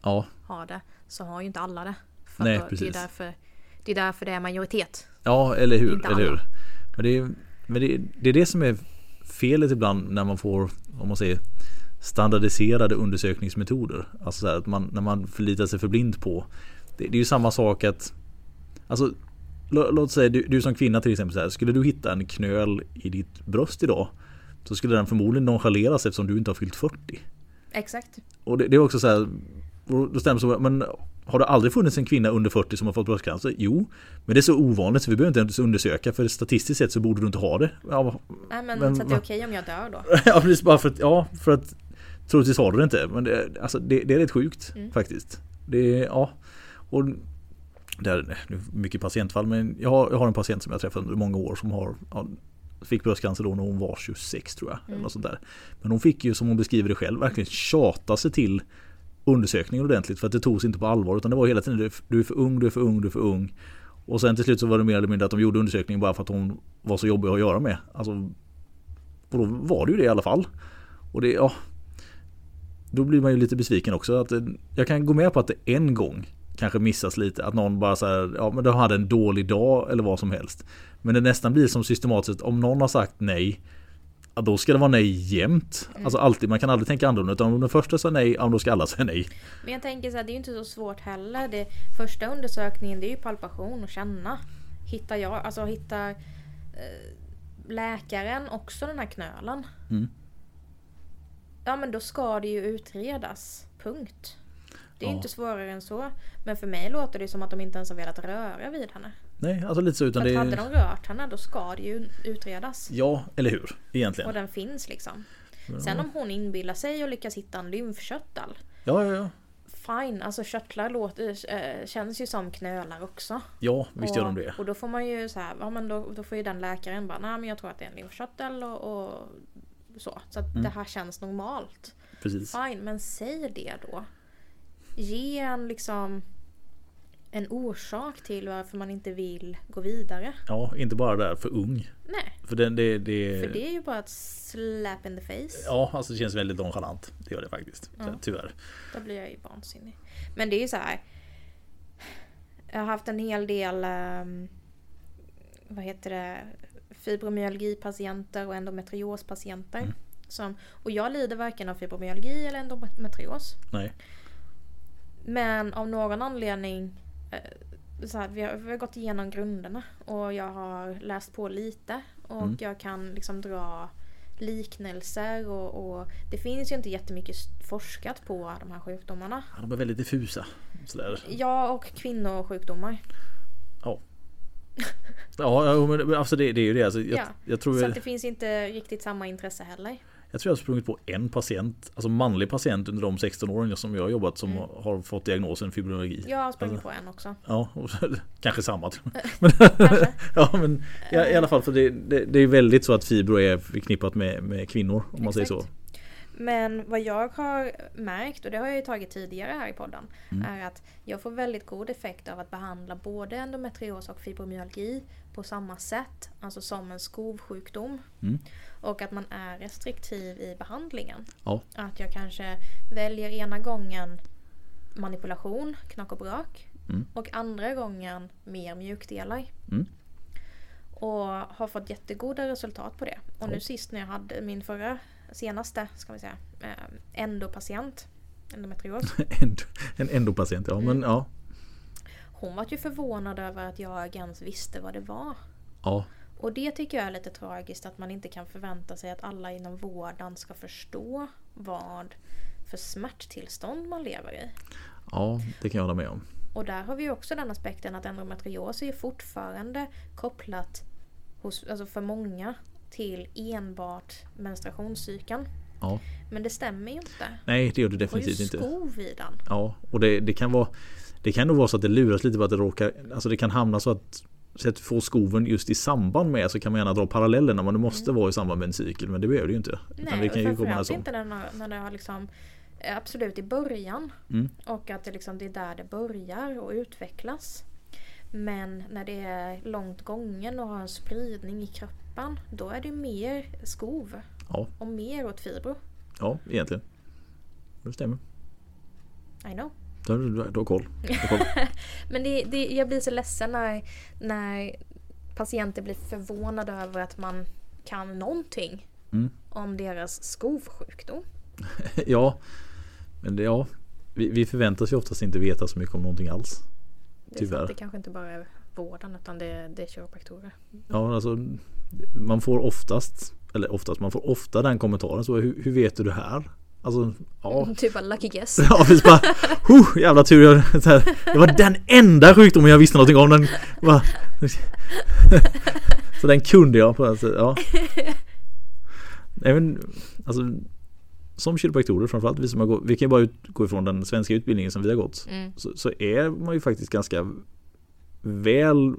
ja, har det så har ju inte alla det. För Nej, då, det, precis. är därför, det är därför det är majoritet. ja eller hur. Inte Eller hur? Men, det är, men det, det är det som är felet ibland när man får, om man säger standardiserade undersökningsmetoder. Alltså så här, att man, när man förlitar sig för blind på. Det, det är ju samma sak att Alltså lå, Låt säga du, du som kvinna till exempel så här, Skulle du hitta en knöl i ditt bröst idag Så skulle den förmodligen nonchaleras eftersom du inte har fyllt 40 Exakt. Och det, det är också så här och Då stämmer så men har det aldrig funnits en kvinna under 40 som har fått bröstcancer? Jo Men det är så ovanligt så vi behöver inte ens undersöka för statistiskt sett så borde du inte ha det ja, Nej men, Men så att det är okej om jag dör då. ja precis bara för att, ja för att Troligtvis har du det inte men det, alltså, det, det är rätt sjukt Mm. faktiskt Det är, ja Och det är nu mycket patientfall men jag har, jag har en patient som jag träffat under många år som har ja, Fick bröstcancer då när hon var 26 tror jag. Eller Mm. något sånt där. Men hon fick ju som hon beskriver det själv verkligen tjata sig till undersökningen ordentligt för att det togs inte på allvar utan det var hela tiden du är, för ung, du är för ung, du är för ung. Och sen till slut så var det mer eller mindre att de gjorde undersökningen bara för att hon var så jobbig att göra med. Alltså, och då var det ju det i alla fall. Och det, ja. Då blir man ju lite besviken också. Att det, jag kan gå med på att det en gång kanske missas lite. Att någon bara så här, ja men de hade en dålig dag eller vad som helst. Men det nästan blir som systematiskt, om någon har sagt nej. Då ska det vara nej jämt. Mm. Alltså alltid, man kan aldrig tänka annorlunda. Utan om den första sa nej, ja då ska alla säga nej. Men jag tänker så här, det är ju inte så svårt heller. Det, första undersökningen det är ju palpation och känna. Hittar jag, alltså hittar eh, läkaren också den här knölen. Mm. Ja men då ska det ju utredas. Punkt. Det är Ja. inte svårare än så. Men för mig låter det som att de inte ens har velat röra vid henne. Nej, alltså lite så utan För det hade de rört henne då ska det ju utredas. Ja, eller hur? Egentligen. Och den finns liksom. Sen om hon inbillar sig och lyckas hitta en lymfkörtel. Ja, ja, ja. fine, alltså körtlar låter, äh, känns ju som knölar också. Ja, visst och, gör de det. Och då får man ju så här, ja men då, då får ju den läkaren bara, nej men jag tror att det är en lymfkörtel och, och så. Så att Mm. det här känns normalt. Precis. Fine, men säg det då. Ge en liksom en orsak till varför man inte vill gå vidare. Ja, inte bara där för ung. Nej, För det, det, det, för det är ju bara ett slap in the face. Ja, alltså det känns väldigt nonchalant. Det gör det faktiskt. Ja. Tyvärr. Då blir jag ju vansinnig. Men det är ju så här. Jag har haft en hel del ehm, vad heter det fibromyalgipatienter och endometriospatienter. Mm. Som, och jag lider varken av fibromyalgi eller endometrios. Nej. Men av någon anledning så här, vi, har, vi har gått igenom grunderna och jag har läst på lite och Mm. jag kan liksom dra liknelser och, och det finns ju inte jättemycket forskat på de här sjukdomarna. Ja, De är väldigt diffusa. Sådär. Ja, och kvinnosjukdomar. Ja. Ja, ja, men alltså det, det är ju det. Alltså, jag, Ja, jag, tror Så att det finns inte riktigt samma intresse heller. Jag tror jag har sprungit på en patient, alltså manlig patient under de 16 åren som jag har jobbat som Mm. har fått diagnosen fibromyalgi. Jag har sprungit Alltså- på en också. Ja, och kanske samma. tror jag. Men, ja, men ja, i alla fall för det, det, det är väldigt så att fibro är förknippat med, med kvinnor om man säger så. Exakt. Men vad jag har märkt, och det har jag ju tagit tidigare här i podden, Mm. är att jag får väldigt god effekt av att behandla både endometrios och fibromyalgi på samma sätt, alltså som en skovsjukdom. Mm. Och att man är restriktiv i behandlingen. Ja. Att jag kanske väljer ena gången manipulation, knack och brak. Mm. Och andra gången mer mjukdelar. Mm. Och har fått jättegoda resultat på det. Och nu Ja. sist när jag hade min förra, senaste, ska vi säga, eh, endopatient, endometrios. En, en endopatient, ja Mm. men ja. Hon var ju förvånad över att jag ens visste vad det var. Ja, Och det tycker jag är lite tragiskt att man inte kan förvänta sig att alla inom vården ska förstå vad för smärttillstånd man lever i. ja det kan jag hålla med om. Och där har vi också den aspekten att endometrios är fortfarande kopplat hos, alltså för många till enbart menstruationscykeln. Ja. Men det stämmer ju inte. Nej det gör det Det definitivt inte. skov i den. Ja, och det, det kan vara Det kan nog vara så att det luras lite på att det råkar Alltså det kan hamna så att så att du får skoven just i samband med så kan man gärna dra parallellerna men det måste vara i samband med en cykel men det behöver det ju inte. Utan Mm. Nej, det kan ju komma framförallt som. inte när, när det har liksom eh, Absolut i början. Mm. Och att det, liksom, det är där det börjar och utvecklas. Men när det är långt gången och har en spridning i kroppen. Då är det mer skov. Ja. Och mer åt fibro. Ja, egentligen. Det stämmer. I know. Har, du har- koll. Men det, det, jag blir så ledsen när, när patienter blir förvånade över att man kan någonting Mm. om deras skovsjukdom. ja, men det, ja. Vi, vi förväntas ju oftast inte veta så mycket om någonting alls. Det, Tyvärr. sant, det kanske inte bara är vården utan det, det är kiropraktorer. Ja, alltså man får oftast, eller oftast, man får ofta den kommentaren så hur, hur vet du det här? Alltså, ja. Typ bara lucky guess. Ja, precis bara, huh, jävla tur. Jag, så här, det var den enda sjukdomen jag visste någonting om. Den, bara, så den kunde jag sätt. Ja. Men, alltså, som kiropraktorer framförallt, vi, som har gått, vi kan ju bara utgå ifrån den svenska utbildningen som vi har gått. Mm. Så, så är man ju faktiskt ganska väl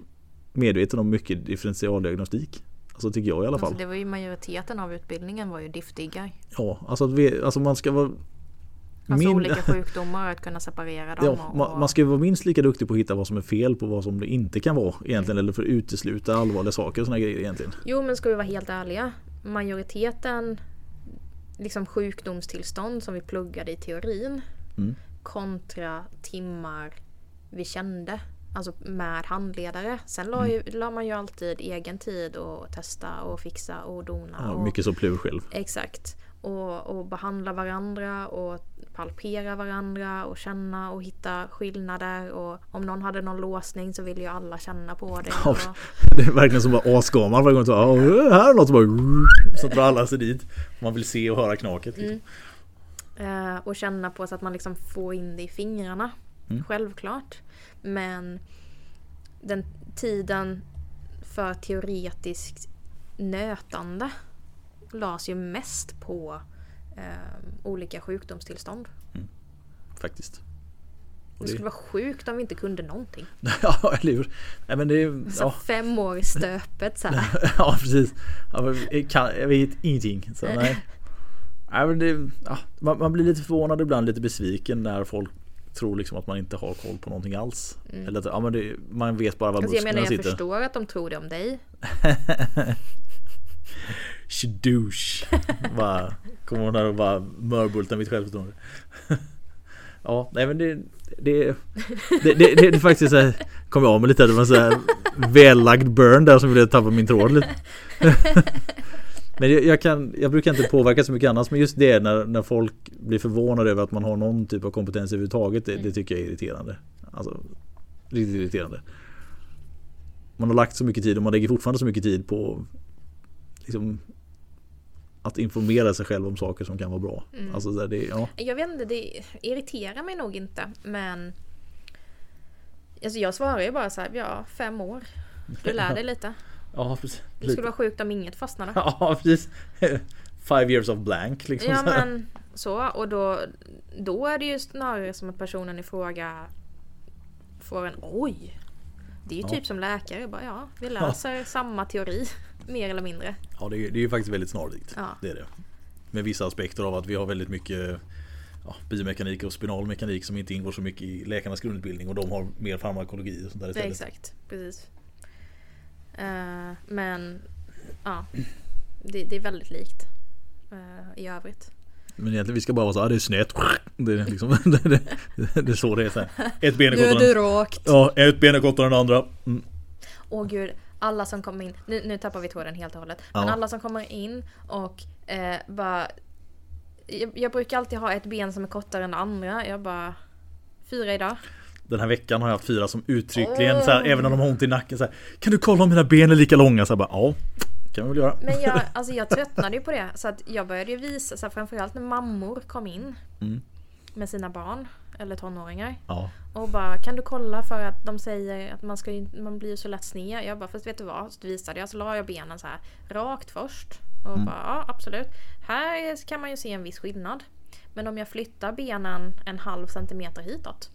medveten om mycket differentialdiagnostik. Alltså tycker jag i alla fall. Alltså, det var ju majoriteten av utbildningen var ju diffdiggar. Ja, alltså, vi, alltså man ska vara Alltså min- olika sjukdomar att kunna separera dem. Ja, och, man, man ska ju vara minst lika duktig på att hitta vad som är fel på vad som det inte kan vara egentligen. Eller för att utesluta allvarliga saker och sådana grejer egentligen. Jo men ska vi vara helt ärliga. Majoriteten liksom sjukdomstillstånd som vi pluggade i teorin Mm. kontra timmar vi kände. Alltså med handledare. Sen la, Mm. ju, la man ju alltid egen tid och testa och fixa och dona. Ja, och, mycket så plur själv. Exakt. Och, och behandla varandra och palpera varandra och känna och hitta skillnader. Och om någon hade någon låsning så ville ju alla känna på det. Ja, Det är verkligen som bara asgammal varje gång. Så, här är något som bara... Så drar alla sig dit. Man vill se och höra knaket. Liksom. Eh, och känna på så att man liksom får in det i fingrarna. Mm. Självklart. Men den tiden för teoretiskt nötande lades ju mest på eh, olika sjukdomstillstånd. Faktiskt. Och Det skulle vara sjukt om vi inte kunde någonting. ja, eller hur? Nej, men det är... Så Ja, fem år i stöpet så här. ja precis. Ja, jag, kan, jag vet ingenting. Så, nej. Nej, men det, ja, man, man blir lite förvånad ibland, lite besviken när folk tror liksom att man inte har koll på någonting alls. Eller att ja, men det, man vet bara var Alltså jag musklerna menar jag sitter. förstår att de tror det om dig. Shadoosh. bara kommer hon där och bara mörbultar mitt självförtroende. ja, nej men det det, det, det, det, är faktiskt så här, kom jag av mig lite, det var så här vällagd burn där som ville tappa min tråd lite. Men jag, jag, kan, jag brukar inte påverka så mycket annars men just det när, när folk blir förvånade över att man har någon typ av kompetens överhuvudtaget det, det tycker jag är irriterande. Alltså riktigt irriterande. Man har lagt så mycket tid och man lägger fortfarande så mycket tid på liksom, att informera sig själv om saker som kan vara bra. Alltså, så här, det, ja. Jag vet inte, det irriterar mig nog inte men Alltså jag svarar ju bara så här, ja fem år. Du lär dig lite. Ja, precis. Det skulle vara sjukt om inget fastnade. Ja, precis. Five years of blank liksom. Ja men så och då, då är det ju snarare som att personen i fråga får en oj. Det är ju Ja. typ som läkare, bara ja vi läser samma teori mer eller mindre. Ja, det är, det är ju faktiskt väldigt snarlikt. Ja. Det är det. Med vissa aspekter av att vi har väldigt mycket ja, biomekanik och spinalmekanik som inte ingår så mycket i läkarnas grundutbildning och de har mer farmakologi och sånt där istället. exakt, precis. Eh, men ja, det, det är väldigt likt eh, i övrigt. Men egentligen vi ska bara vara så här, "Ah, det är snett. Det är, liksom, det, det, det är så det är. Så här. Ett ben är kortare än, rakt. ja, ett ben är kortare än det andra. Mm. Åh gud, alla som kommer in, nu, nu tappar vi tråden helt och hållet. Men Ja. alla som kommer in och eh, bara... Jag, jag brukar alltid ha ett ben som är kortare än det andra. Jag bara... Fyra idag. Den här veckan har jag haft fyra som uttryckligen, så här, även om de har ont i nacken, så här, Kan du kolla om mina ben är lika långa? Så här, bara, ja, kan vi väl göra. Men jag, alltså jag tröttnade ju på det. Så att jag började ju visa, så här, framförallt när mammor kom in. Mm. Med sina barn. Eller tonåringar. Ja, Och bara kan du kolla för att de säger att man, ska, man blir så lätt sned. Jag bara fast vet du vad? Så visade jag så la jag benen så här rakt först. Och bara ja absolut. Här kan man ju se en viss skillnad. Men om jag flyttar benen en halv centimeter hitåt.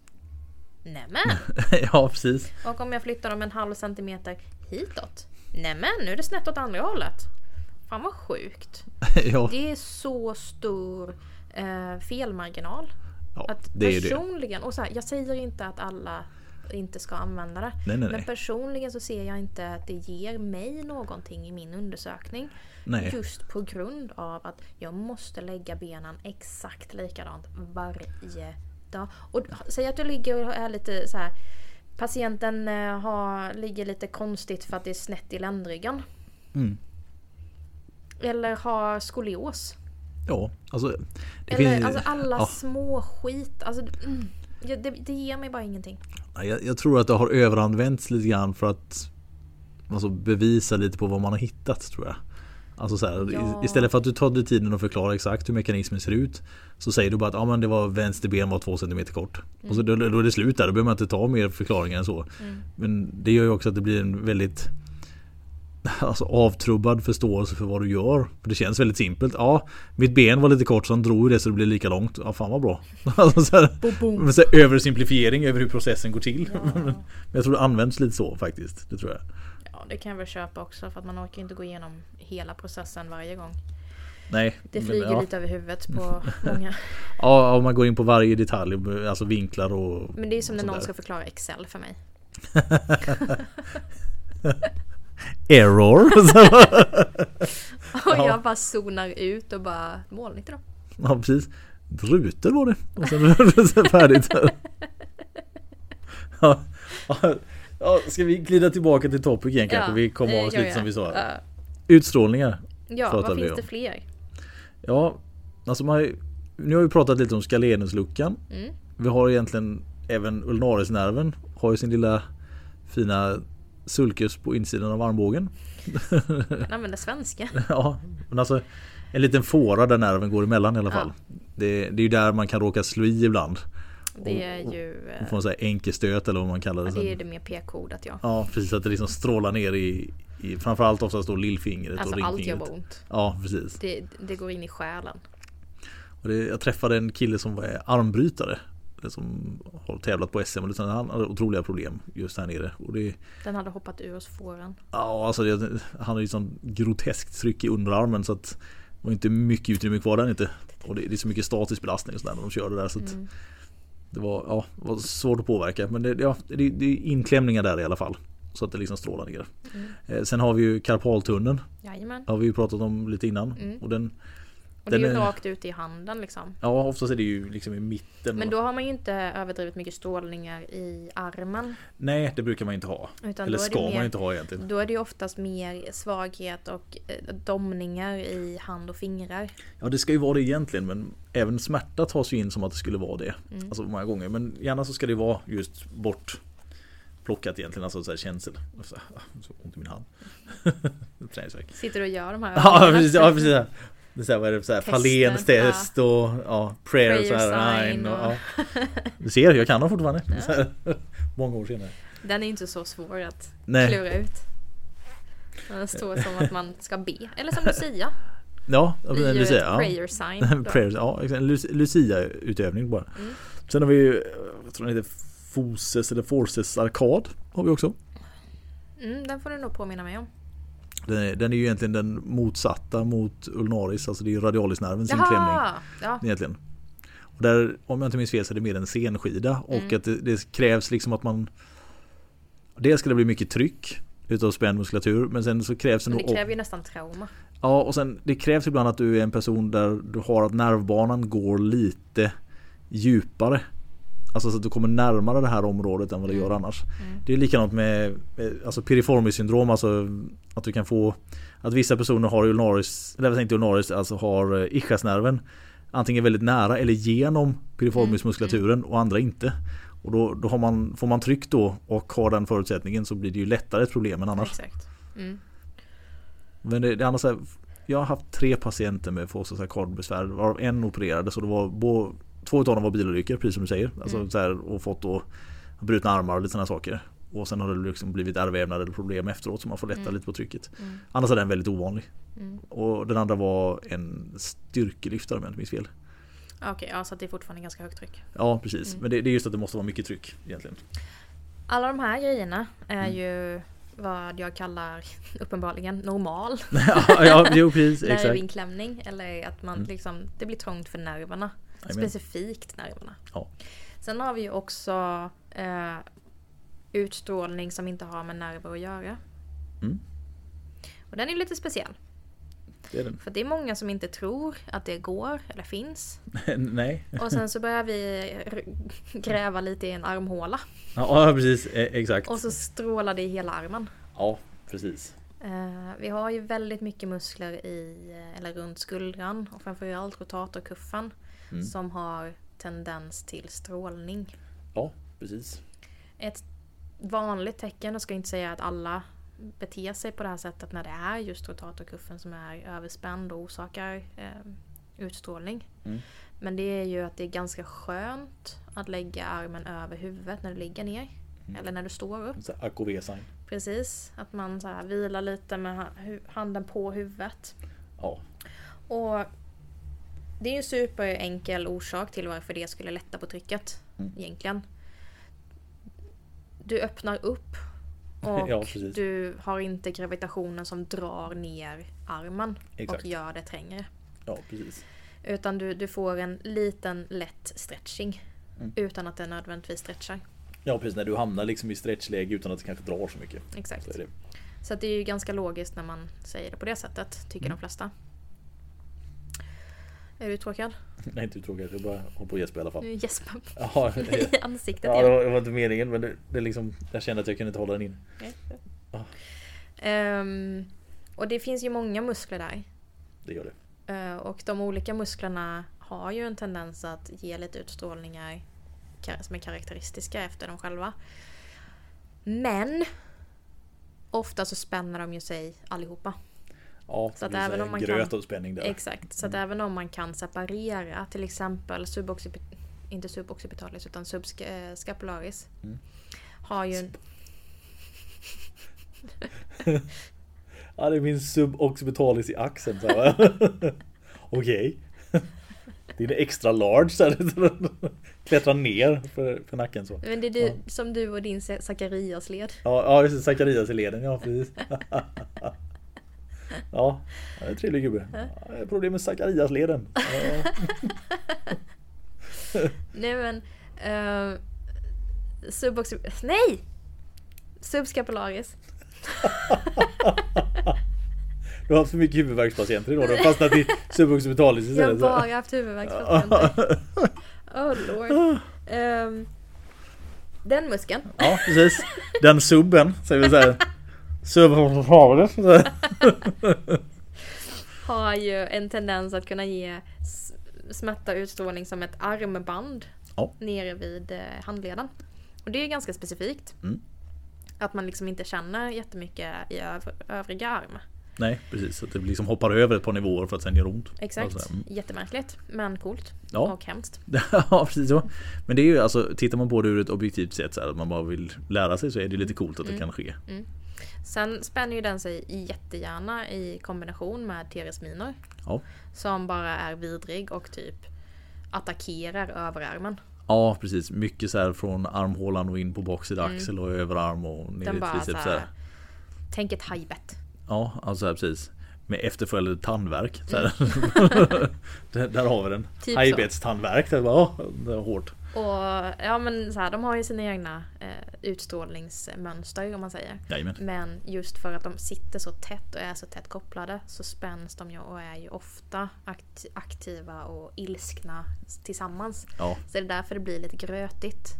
Nämen! ja precis. Och om jag flyttar dem en halv centimeter hitåt. Nämen, nu är det snett åt andra hållet. Fan vad sjukt. ja, Det är så stor eh, felmarginal. ja, Att det är ju det. personligen, och så här, jag säger inte att alla inte ska använda det. Nej, nej, Men personligen så ser jag inte att det ger mig någonting i min undersökning. Nej. Just på grund av att jag måste lägga benen exakt likadant varje dag. Och säg att du ligger och är lite så här. Patienten eh, har, ligger lite konstigt för att det är snett i ländryggen. Mm. Eller har skolios. Ja, alltså. Eller finns, alltså alla ja. små skit. Alltså, mm, ja, det, det ger mig bara ingenting. Ja, Jag, jag tror att det har överanvänts lite grann för att alltså, bevisa lite på vad man har hittat tror jag. Alltså så här, Ja. Istället för att du tar dig tiden att förklara exakt hur mekanismen ser ut Så säger du bara att ah, men det var vänster ben var två centimeter kort. Och så då, då är det slut där, då behöver man inte ta mer förklaringar än så. Men det gör ju också att det blir en väldigt Alltså avtrubbad förståelse för vad du gör. För det känns väldigt simpelt. Ja, mitt ben var lite kort så han drog det så det blev lika långt. Ja fan vad bra. Alltså, så här, så här, Översimplifiering över hur processen går till. Men jag tror det används lite så faktiskt. Det tror jag. Ja, det kan jag väl köpa också för att man orkar inte gå igenom hela processen varje gång. Nej Det men, flyger ja. lite över huvudet på många. Ja, om man går in på varje detalj, alltså vinklar och Men det är som när någon där. ska förklara Excel för mig. Error! Och Ja. jag bara zonar ut och bara inte då. ja precis Rutor var det och sen färdigt ja, ja, ja, Ska vi glida tillbaka till topic igen kanske? vi kommer det av oss lite jag. som vi sa Ja. Utstrålningar Ja, vad finns om. det fler? Ja, alltså man, nu har vi pratat lite om skalenusluckan Mm. Vi har egentligen även ulnarisnerven har ju sin lilla fina sulcus på insidan av armbågen Man använder svenska. Ja, men alltså en liten fåra där nerven går emellan i alla Ja. fall. Det, det är ju där man kan råka slå i ibland. Det är ju... Man eh, får sån här enkelstöt eller vad man kallar det. Ja, det är det mer p-kodat ja. Ja, precis att det liksom strålar ner i, i framförallt oftast då lillfingret Alltså och allt gör ringfingret. bara ont. Ja, precis. Det, det går in i själen. Och det, jag träffade en kille som var armbrytare. som har tävlat på SM. Utan han hade otroliga problem just här nere. Och det, Den hade hoppat ur oss fåren. ja, alltså det, han har ju sån groteskt tryck i underarmen så att det var inte mycket utrymme kvar där inte. Och det, det är så mycket statisk belastning och sådär när de kör det där. Så att Mm. Det var, ja, var svårt att påverka. Men det, ja, det, det är inklämningar där i alla fall. Så att det liksom strålar ner. Mm. Eh, sen har vi ju karpaltunneln. Jajamän. Har vi ju pratat om lite innan. Mm. Och den, Och det är ju rakt ut i handen liksom. ja oftast är det ju liksom i mitten. Men då har man ju inte överdrivet mycket strålningar i armen. Nej det brukar man inte ha. Utan Eller ska mer- man inte ha egentligen. Då är det ju oftast mer svaghet och eh, domningar i hand och fingrar. Ja det ska ju vara det egentligen men även smärta tas ju in som att det skulle vara det. Mm. Alltså många gånger. Men gärna så ska det vara just bort plockat egentligen, alltså så här känsel. Så, ah, så ont i min hand. Träningsvärk. Sitter du och gör de här Ja precis, ja, precis. Ja. Det är vad är det, så här, Faléns test och ja, prayer, Prayer så här, sign och, och- ja. Du ser, jag kan dem fortfarande. Här, många år senare. Den är inte så svår att Nej, klura ut. Den står som att man ska be. Eller som Lucia. ja, Lucia. ett Ja. prayer sign. Prayer, ja, Lucia-utövning bara. Mm. Sen har vi ju, jag tror den heter Foses eller Forces arkad. Har vi också. Mm, den får du nog påminna mig om. Den är, den är ju egentligen den motsatta mot ulnaris, alltså det är ju radialisnervens inklämning. Jaha! Ja. Egentligen. Och där, om jag inte minns fel så är det mer en senskida och Mm. att det, det krävs liksom att man Dels ska det bli mycket tryck utav spänd muskulatur men sen så krävs det Men nog det kräver ju nästan trauma. Ja och sen det krävs ibland att du är en person där du har att nervbanan går lite djupare. Alltså så att du kommer närmare det här området än vad det Mm. gör annars. Mm. Det är likadant med med, alltså piriformis syndrom, alltså att du kan få att vissa personer har ulnaris, eller inte ulnaris, alltså har eh, ischiasnerven antingen väldigt nära eller genom piriformismuskulaturen och andra inte. Och då, då man, får man tryck då och har den förutsättningen så blir det ju lättare ett problem än annars. Exakt. Mm. Men det, det annars här, jag har haft tre patienter med fostersackardbesvär varav en opererade så det var bo, två utav dem var bilolyckor precis som du säger. Alltså Mm. så här, och fått då brutna armar och lite sådana saker. Och sen har det liksom blivit ärrvävnad eller problem efteråt så man får lätta Mm. lite på trycket. Mm. Annars är den väldigt ovanlig. Mm. Och den andra var en styrkelyftare om jag inte minns fel. Okej, ja så det är fortfarande ganska högt tryck. Ja precis. Mm. Men det, det är just att det måste vara mycket tryck egentligen. Alla de här grejerna är Mm. ju vad jag kallar uppenbarligen normal ja, ja jo, precis. Exakt. nervinklämning. Eller att man Mm. liksom, det blir trångt för nerverna. Specifikt nerverna. Ja. Sen har vi ju också eh, utstrålning som inte har med nerver att göra. Mm. Och den är lite speciell. Det. För det är många som inte tror att det går eller finns. Nej. Och sen så börjar vi gräva lite i en armhåla. Ja precis. Eh, Exakt. Och så strålar det i hela armen. Ja precis. Eh, vi har ju väldigt mycket muskler i, eller runt skuldran och framförallt rotatorkuffen Mm. som har tendens till strålning. Ja precis. Ett vanligt tecken, jag ska inte säga att alla beter sig på det här sättet när det är just rotatorkuffen som är överspänd och orsakar eh, utstrålning. Mm. Men det är ju att det är ganska skönt att lägga armen över huvudet när du ligger ner. Mm. Eller när du står upp. AKV-sign. Precis. Att man så här vilar lite med handen på huvudet. Ja. Och det är ju en superenkel orsak till varför det skulle lätta på trycket. Mm. Egentligen. Du öppnar upp och Ja, du har inte gravitationen som drar ner armen Exakt. och gör det trängre. Ja precis. Utan du, du får en liten lätt stretching. Mm. Utan att det nödvändigtvis stretchar. Ja precis när du hamnar liksom i stretchläge utan att det kanske drar så mycket. Exakt. Så det. Så det är ju ganska logiskt när man säger det på det sättet, tycker Mm. de flesta. Är du uttråkad? Nej inte uttråkad, jag bara håller på att gäspa i alla fall. Nu gäspar Jaha, i ansiktet ja, det igen. var, det var inte meningen men det, det är liksom, jag kände att jag kunde inte hålla den in. Ja. Ehm, och det finns ju många muskler där. Det gör det. Eh, och de olika musklerna har ju en tendens att ge lite utstrålningar som är karaktäristiska efter dem själva. Men ofta så spänner de ju sig allihopa. Ja, Så att även om man gröt kan- av spänning där. Exakt, så att Mm. även om man kan separera till exempel suboccipit- inte suboccipitalis utan subscapularis. Mm. Har ju en, Ja det är min suboccipitalis i axeln. Okej. Det är extra large så här. Klättrar ner för, för nacken så. Men det är du, som du och din Zacharias-led. Ja, ja just det, Zacharias i leden, ja precis. Ja, det är en trevlig gubbe. Ja, problem med Zacharias-leden. Ja. Nej men... Uh, subox... Nej! Subscapularis. Du har haft för mycket huvudvärkspatienter idag. Du har fastnat i suboccipitalis Jag har istället. bara haft huvudvärkspatienter. Oh lord. Ehm, den muskeln. Ja, precis. Den subben, säger vi så här. Subcapitalis. har ju en tendens att kunna ge smärta och utstrålning som ett armband Ja. nere vid eh, handleden. Och det är ganska specifikt. Mm. Att man liksom inte känner jättemycket i öv- övriga arm. Nej, precis. Att det liksom hoppar över ett par nivåer för att sen göra ont. Exakt. Alltså, mm. Jättemärkligt. Men coolt. Ja. Och hemskt. Ja, precis så. Men det är ju alltså, tittar man på det ur ett objektivt sätt så här, att man bara vill lära sig så är det lite coolt att det kan ske. Sen spänner ju den sig jättegärna i kombination med Teres minor. Ja. Som bara är vidrig och typ attackerar överarmen. Ja, precis. Mycket så här från armhålan och in på baksida axel och överarm och ner Mm. Den i triceps. så här. Tänk ett hajbett. Ja, alltså här, precis. Med efterföljande tandvärk. Här. där, där har vi den. Mm. Typ. Hajbettstandvärk. Det var hårt. Och ja men så här, de har ju sina egna eh, utstrålningsmönster om man säger. Jajamän. Men just för att de sitter så tätt och är så tätt kopplade så spänns de ju och är ju ofta akt- aktiva och ilskna tillsammans. Ja, Så det är därför det blir lite grötigt.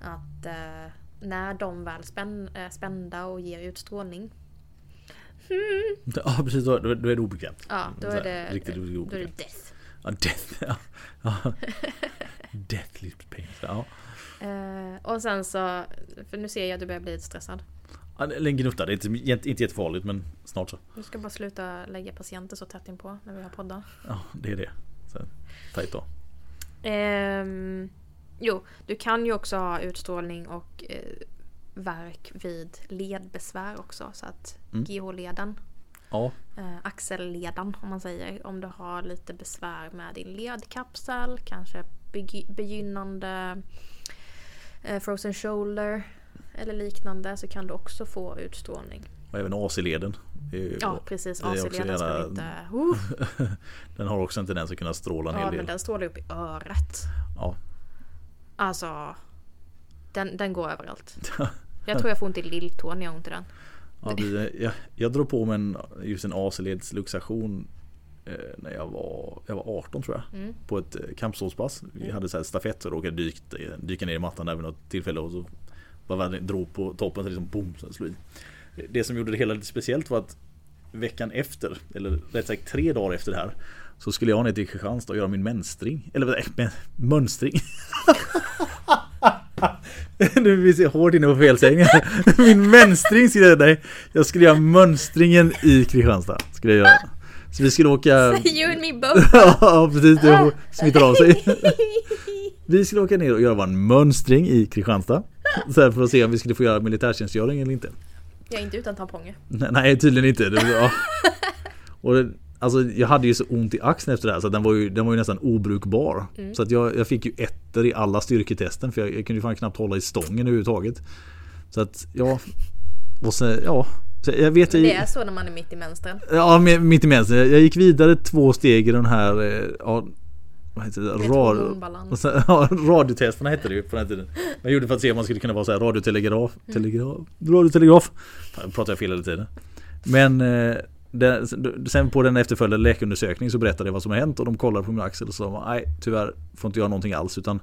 Att eh, när de väl spänn, är spända och ger utstrålning. ja precis. Då, då är det obekvämt. Ja, då är här, det, riktigt då är det death. Ja, death. Ja. ja. Deathly pain. Ja. Eh, och sen så, för nu ser jag att du börjar bli lite stressad. Ja, är en gnutta. Det är inte, inte jättefarligt men snart så. Du ska bara sluta lägga patienter så tätt inpå när vi har poddar. Ja, det är det. Så, tajt då. Ehm, jo, du kan ju också ha utstrålning och eh, värk vid ledbesvär också. Så att Mm. GH-leden, Ja, eh, axelleden om man säger. Om du har lite besvär med din ledkapsel, kanske begy- begynnande eh, frozen shoulder eller liknande så kan du också få utstrålning. och även AC-leden. Ja precis, AC-leden ska inte... Uh, Den har också en tendens att kunna stråla en ja hel men del. den strålar upp i örat. Ja. Alltså, den, den går överallt. Jag tror jag får ont i lilltån när jag har ont i den. Ja, jag, jag drog på mig en, just en AC-ledsluxation eh, när jag var, jag var 18 tror jag. Mm. På ett eh, kampsportspass. Vi hade så här stafett och råkade dykt, dyka ner i mattan där vid något tillfälle och så bara väl drog på toppen så liksom boom så slog i. Det som gjorde det hela lite speciellt var att veckan efter, eller rätt sagt tre dagar efter det här så skulle jag ner till Kristianstad och göra min mönstring. Eller men, mönstring. nu är vi hårt inne på felsägningar. Min mönstring skulle jag nej. Jag skulle göra mönstringen i Kristianstad. Skulle jag göra. Så vi skulle åka... You and me both! ja precis, det smittar av sig. Vi skulle åka ner och göra vår mönstring i Kristianstad. Så här för att se om vi skulle få göra militärtjänstgöring eller inte. Jag är inte utan tamponger. Nej, Nej tydligen inte. Det, ja. Och alltså, jag hade ju så ont i axeln efter det här så den var ju, den var ju nästan obrukbar. Så att jag, jag fick ju ettor i alla styrketesten för jag, jag kunde ju fan knappt hålla i stången överhuvudtaget. Så att ja. Och sen, ja. Så jag vet jag, det är så när man är mitt i mönstren. Ja, mi- mitt i mänsen. Jag gick vidare två steg i den här eh, ja, vad heter det? Sen- ja, radiotesterna hette det ju på den tiden. Jag gjorde för att se om man skulle kunna vara så här radiotelegraf. Mm. Telegraf, radiotelegraf. Fan, pratar jag fel hela tiden. Men det, sen på den efterföljande läkarundersökning så berättade jag vad som har hänt och de kollade på min axel och sa nej tyvärr får inte göra någonting alls utan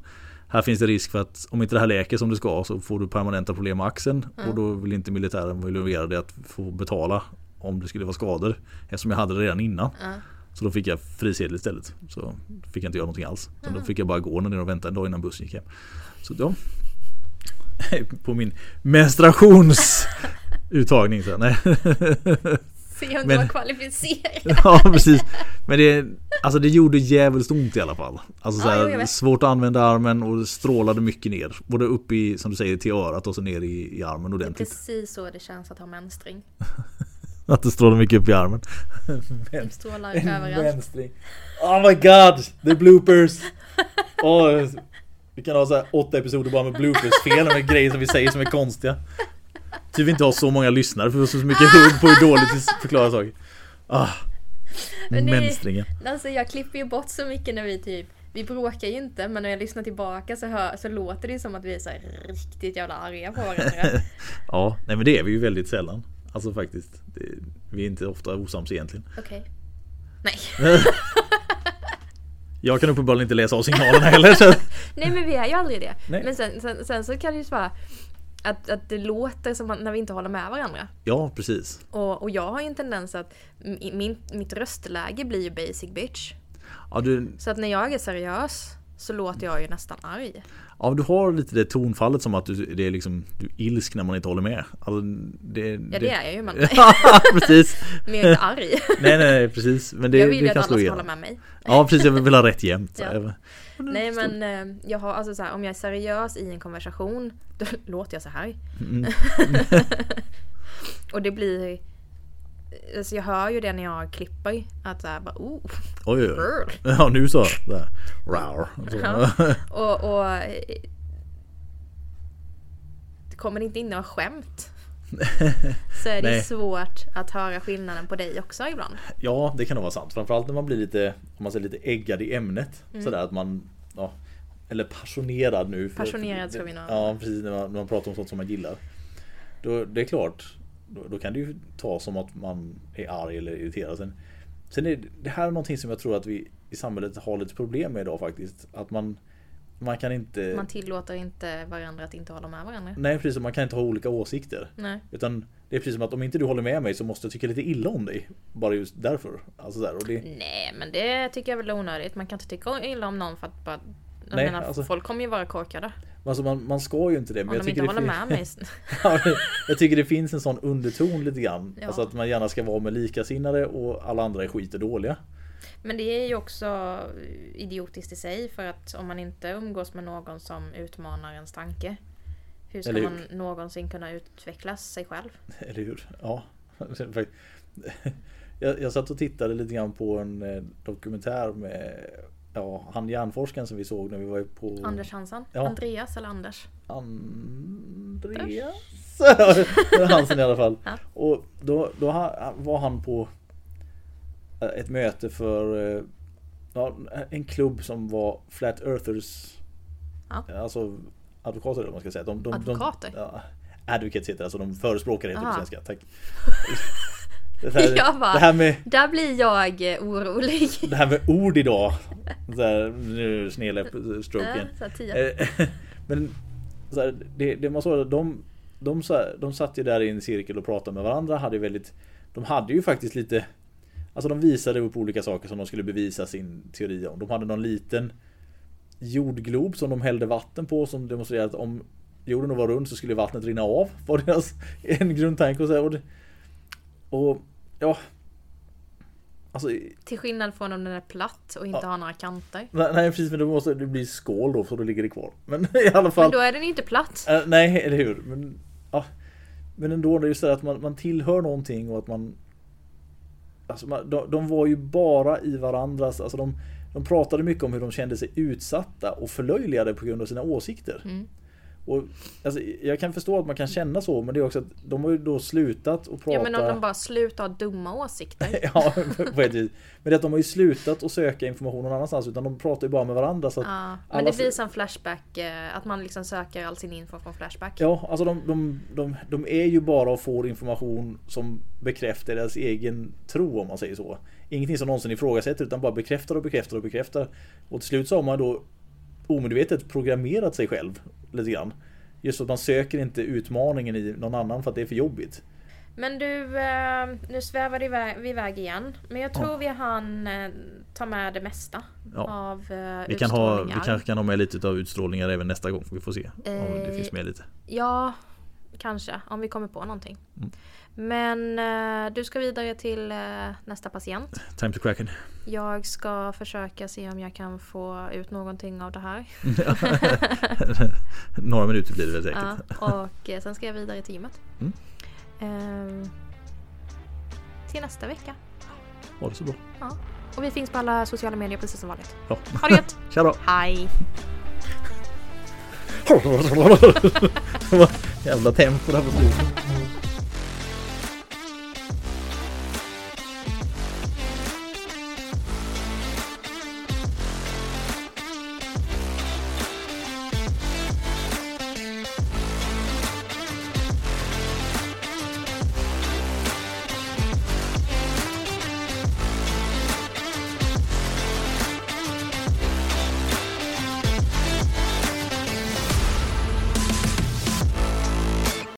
här finns det risk för att om inte det här läker som det ska så får du permanenta problem med axeln och då vill inte militären vara involverade i att få betala om det skulle vara skador eftersom jag hade det redan innan. Ja. Så då fick jag frisedel istället. Så fick jag inte göra någonting alls. Så då fick jag bara gå ner och vänta en dag innan bussen gick hem. Så ja. På min menstruationsuttagning. Så, nej. Se om du Men- var kvalificerad. ja precis. Men det, alltså det gjorde jävligt ont i alla fall. Alltså så Ja, här, svårt att använda armen och det strålade mycket ner. Både upp i, som du säger, till örat och så ner i, i armen Det är ordentligt. precis så det känns att ha mönstring. Att det strålar mycket upp i armen. Typ strålar överallt. vänstring. Oh my god! The bloopers! Oh, vi kan ha så åtta episoder bara med bloopers-fel med grejer som vi säger som är konstiga. Typ inte har så många lyssnare för vi har så mycket hugg på hur dåligt vi förklarar saker. Ah, mänstringen. Alltså jag klipper ju bort så mycket när vi typ vi bråkar ju inte men när jag lyssnar tillbaka så, hör, så låter det som att vi är så riktigt jävla arga på varandra. Ja, nej men det är vi ju väldigt sällan. Alltså faktiskt. Det, vi är inte ofta osams egentligen. Okej. Nej. Jag kan uppenbarligen inte läsa av signalerna heller. Så. Nej men vi är ju aldrig det. Nej. Men sen, sen, sen så kan det ju vara att, att det låter som när vi inte håller med varandra. Ja, precis. Och, och jag har ju en tendens att mi- min, mitt röstläge blir ju basic bitch. Ja du, Så att när jag är seriös så låter jag ju nästan arg. ja, du har lite det tonfallet som att du, det är liksom, du är ilsk när man inte håller med. Alltså, det, Ja det är jag ju men Ja, precis. men jag är inte arg. Nej, nej, precis. Men det, jag vill ju det att alla ska hålla med mig. Ja, precis. Jag vill ha rätt jämt. Ja. Nej men eh, jag har alltså så här, om jag är seriös i en konversation då låter jag så här. Mm. och det blir Alltså jag hör ju det när jag klipper att så här bara oh, Oj, oj. Ja, nu så. Där. Rar. Så. Ja. Och, och eh, det kommer inte in några skämt så är det svårt att höra skillnaden på dig också ibland. Ja, det kan nog vara sant. Framförallt när man blir lite, om man säger lite äggad i ämnet. Mm. Sådär att man, ja, eller passionerad nu. för- Passionerad ska vi nog Ja, precis. När man, när man pratar om sånt som man gillar. Då, det är klart, då, då kan det ju ta som att man är arg eller irriterad. Sen, sen är det- det här är någonting som jag tror att vi i samhället har lite problem med idag faktiskt. Att man, man kan inte... Man tillåter inte varandra att inte hålla med varandra. Nej precis, man kan inte ha olika åsikter. Nej. Utan det är precis som att om inte du håller med mig så måste jag tycka lite illa om dig. Bara just därför. Alltså där, och det, Nej men det tycker jag väl är onödigt. Man kan inte tycka illa om någon för att bara jag Nej, menar, alltså- folk kommer ju vara korkade. alltså man, man ska ju inte det. Men Om jag de inte tycker, håller det med mig. Jag tycker det finns en sån underton lite grann. Ja. Alltså att man gärna ska vara med likasinnade och alla andra är skit och dåliga. Men det är ju också idiotiskt i sig för att om man inte umgås med någon som utmanar ens tanke. Hur ska hur? man någonsin kunna utveckla sig själv? Eller hur? Ja. Jag, jag satt och tittade lite grann på en eh, dokumentär med ja, han hjärnforskaren som vi såg när vi var på Anders Hansson? Ja. Andreas eller Anders? Andreas? Hansen i alla fall. Ja. Och då, då var han på ett möte för eh, ja, en klubb som var Flat Earthers. Ja. Alltså advokater eller vad man ska säga. De, de, Advokater? De, ja, advocates heter det, alltså de förespråkare heter det på svenska. Tack. Det här, Jag bara- det, här med, Där blir jag eh, orolig. det här med ord idag. Så här, nu tio. Eh, Men så här, det, det man såg, de, de, de satt ju där i en cirkel och pratade med varandra. Hade väldigt, de hade ju faktiskt lite Alltså de visade upp olika saker som de skulle bevisa sin teori om. De hade någon liten jordglob som de hällde vatten på som demonstrerade att om jorden var rund så skulle vattnet rinna av. Var deras en grundtanke och så och, och ja Alltså Till skillnad från om den är platt och inte Ja. har några kanter. nej, nej precis men då måste det bli skål då så då ligger det kvar. Men i alla fall Men då är den inte platt. Eh, nej, eller hur? Men, ja. Men ändå, det är just det att man, man tillhör någonting och att man... Alltså de, de var ju bara i varandras... Alltså, alltså de, de pratade mycket om hur de kände sig utsatta och förlöjligade på grund av sina åsikter. Mm. Och, alltså, jag kan förstå att man kan känna så, men det är också att de har ju då slutat att prata... Ja men om de bara slutar ha dumma åsikter. ja, på ett vis. Men det är att de har ju slutat att söka information någon annanstans, utan de pratar ju bara med varandra. Så att, Ja, men det blir som Flashback, eh, att man liksom söker all sin info från Flashback. Ja, alltså de, de, de, de är ju bara och får information som bekräftar deras egen tro om man säger så. Ingenting som någonsin ifrågasätter utan bara bekräftar och bekräftar och bekräftar. Och till slut så har man då omedvetet programmerat sig själv lite grann. Just att man söker inte utmaningen i någon annan för att det är för jobbigt. Men du, eh, nu iväg- vi iväg igen. Men jag tror Ja. vi hann eh, ta med det mesta Ja. av eh, Vi, kan ha, vi kanske kan ha med lite av utstrålningar även nästa gång. Vi får se om det Eh, finns med lite. Ja, kanske. Om vi kommer på någonting. Mm. Men eh, du ska vidare till eh, nästa patient. Time to cracken. Jag ska försöka se om jag kan få ut någonting av det här. Några minuter blir det väl säkert. Ja, och eh, sen ska jag vidare till gymmet. Mm. Ehm, till nästa vecka. Ha det så bra. Och vi finns på alla sociala medier precis som vanligt. Ja. Ha det gött! Tja då! Hej! Jävla tempo där på slutet.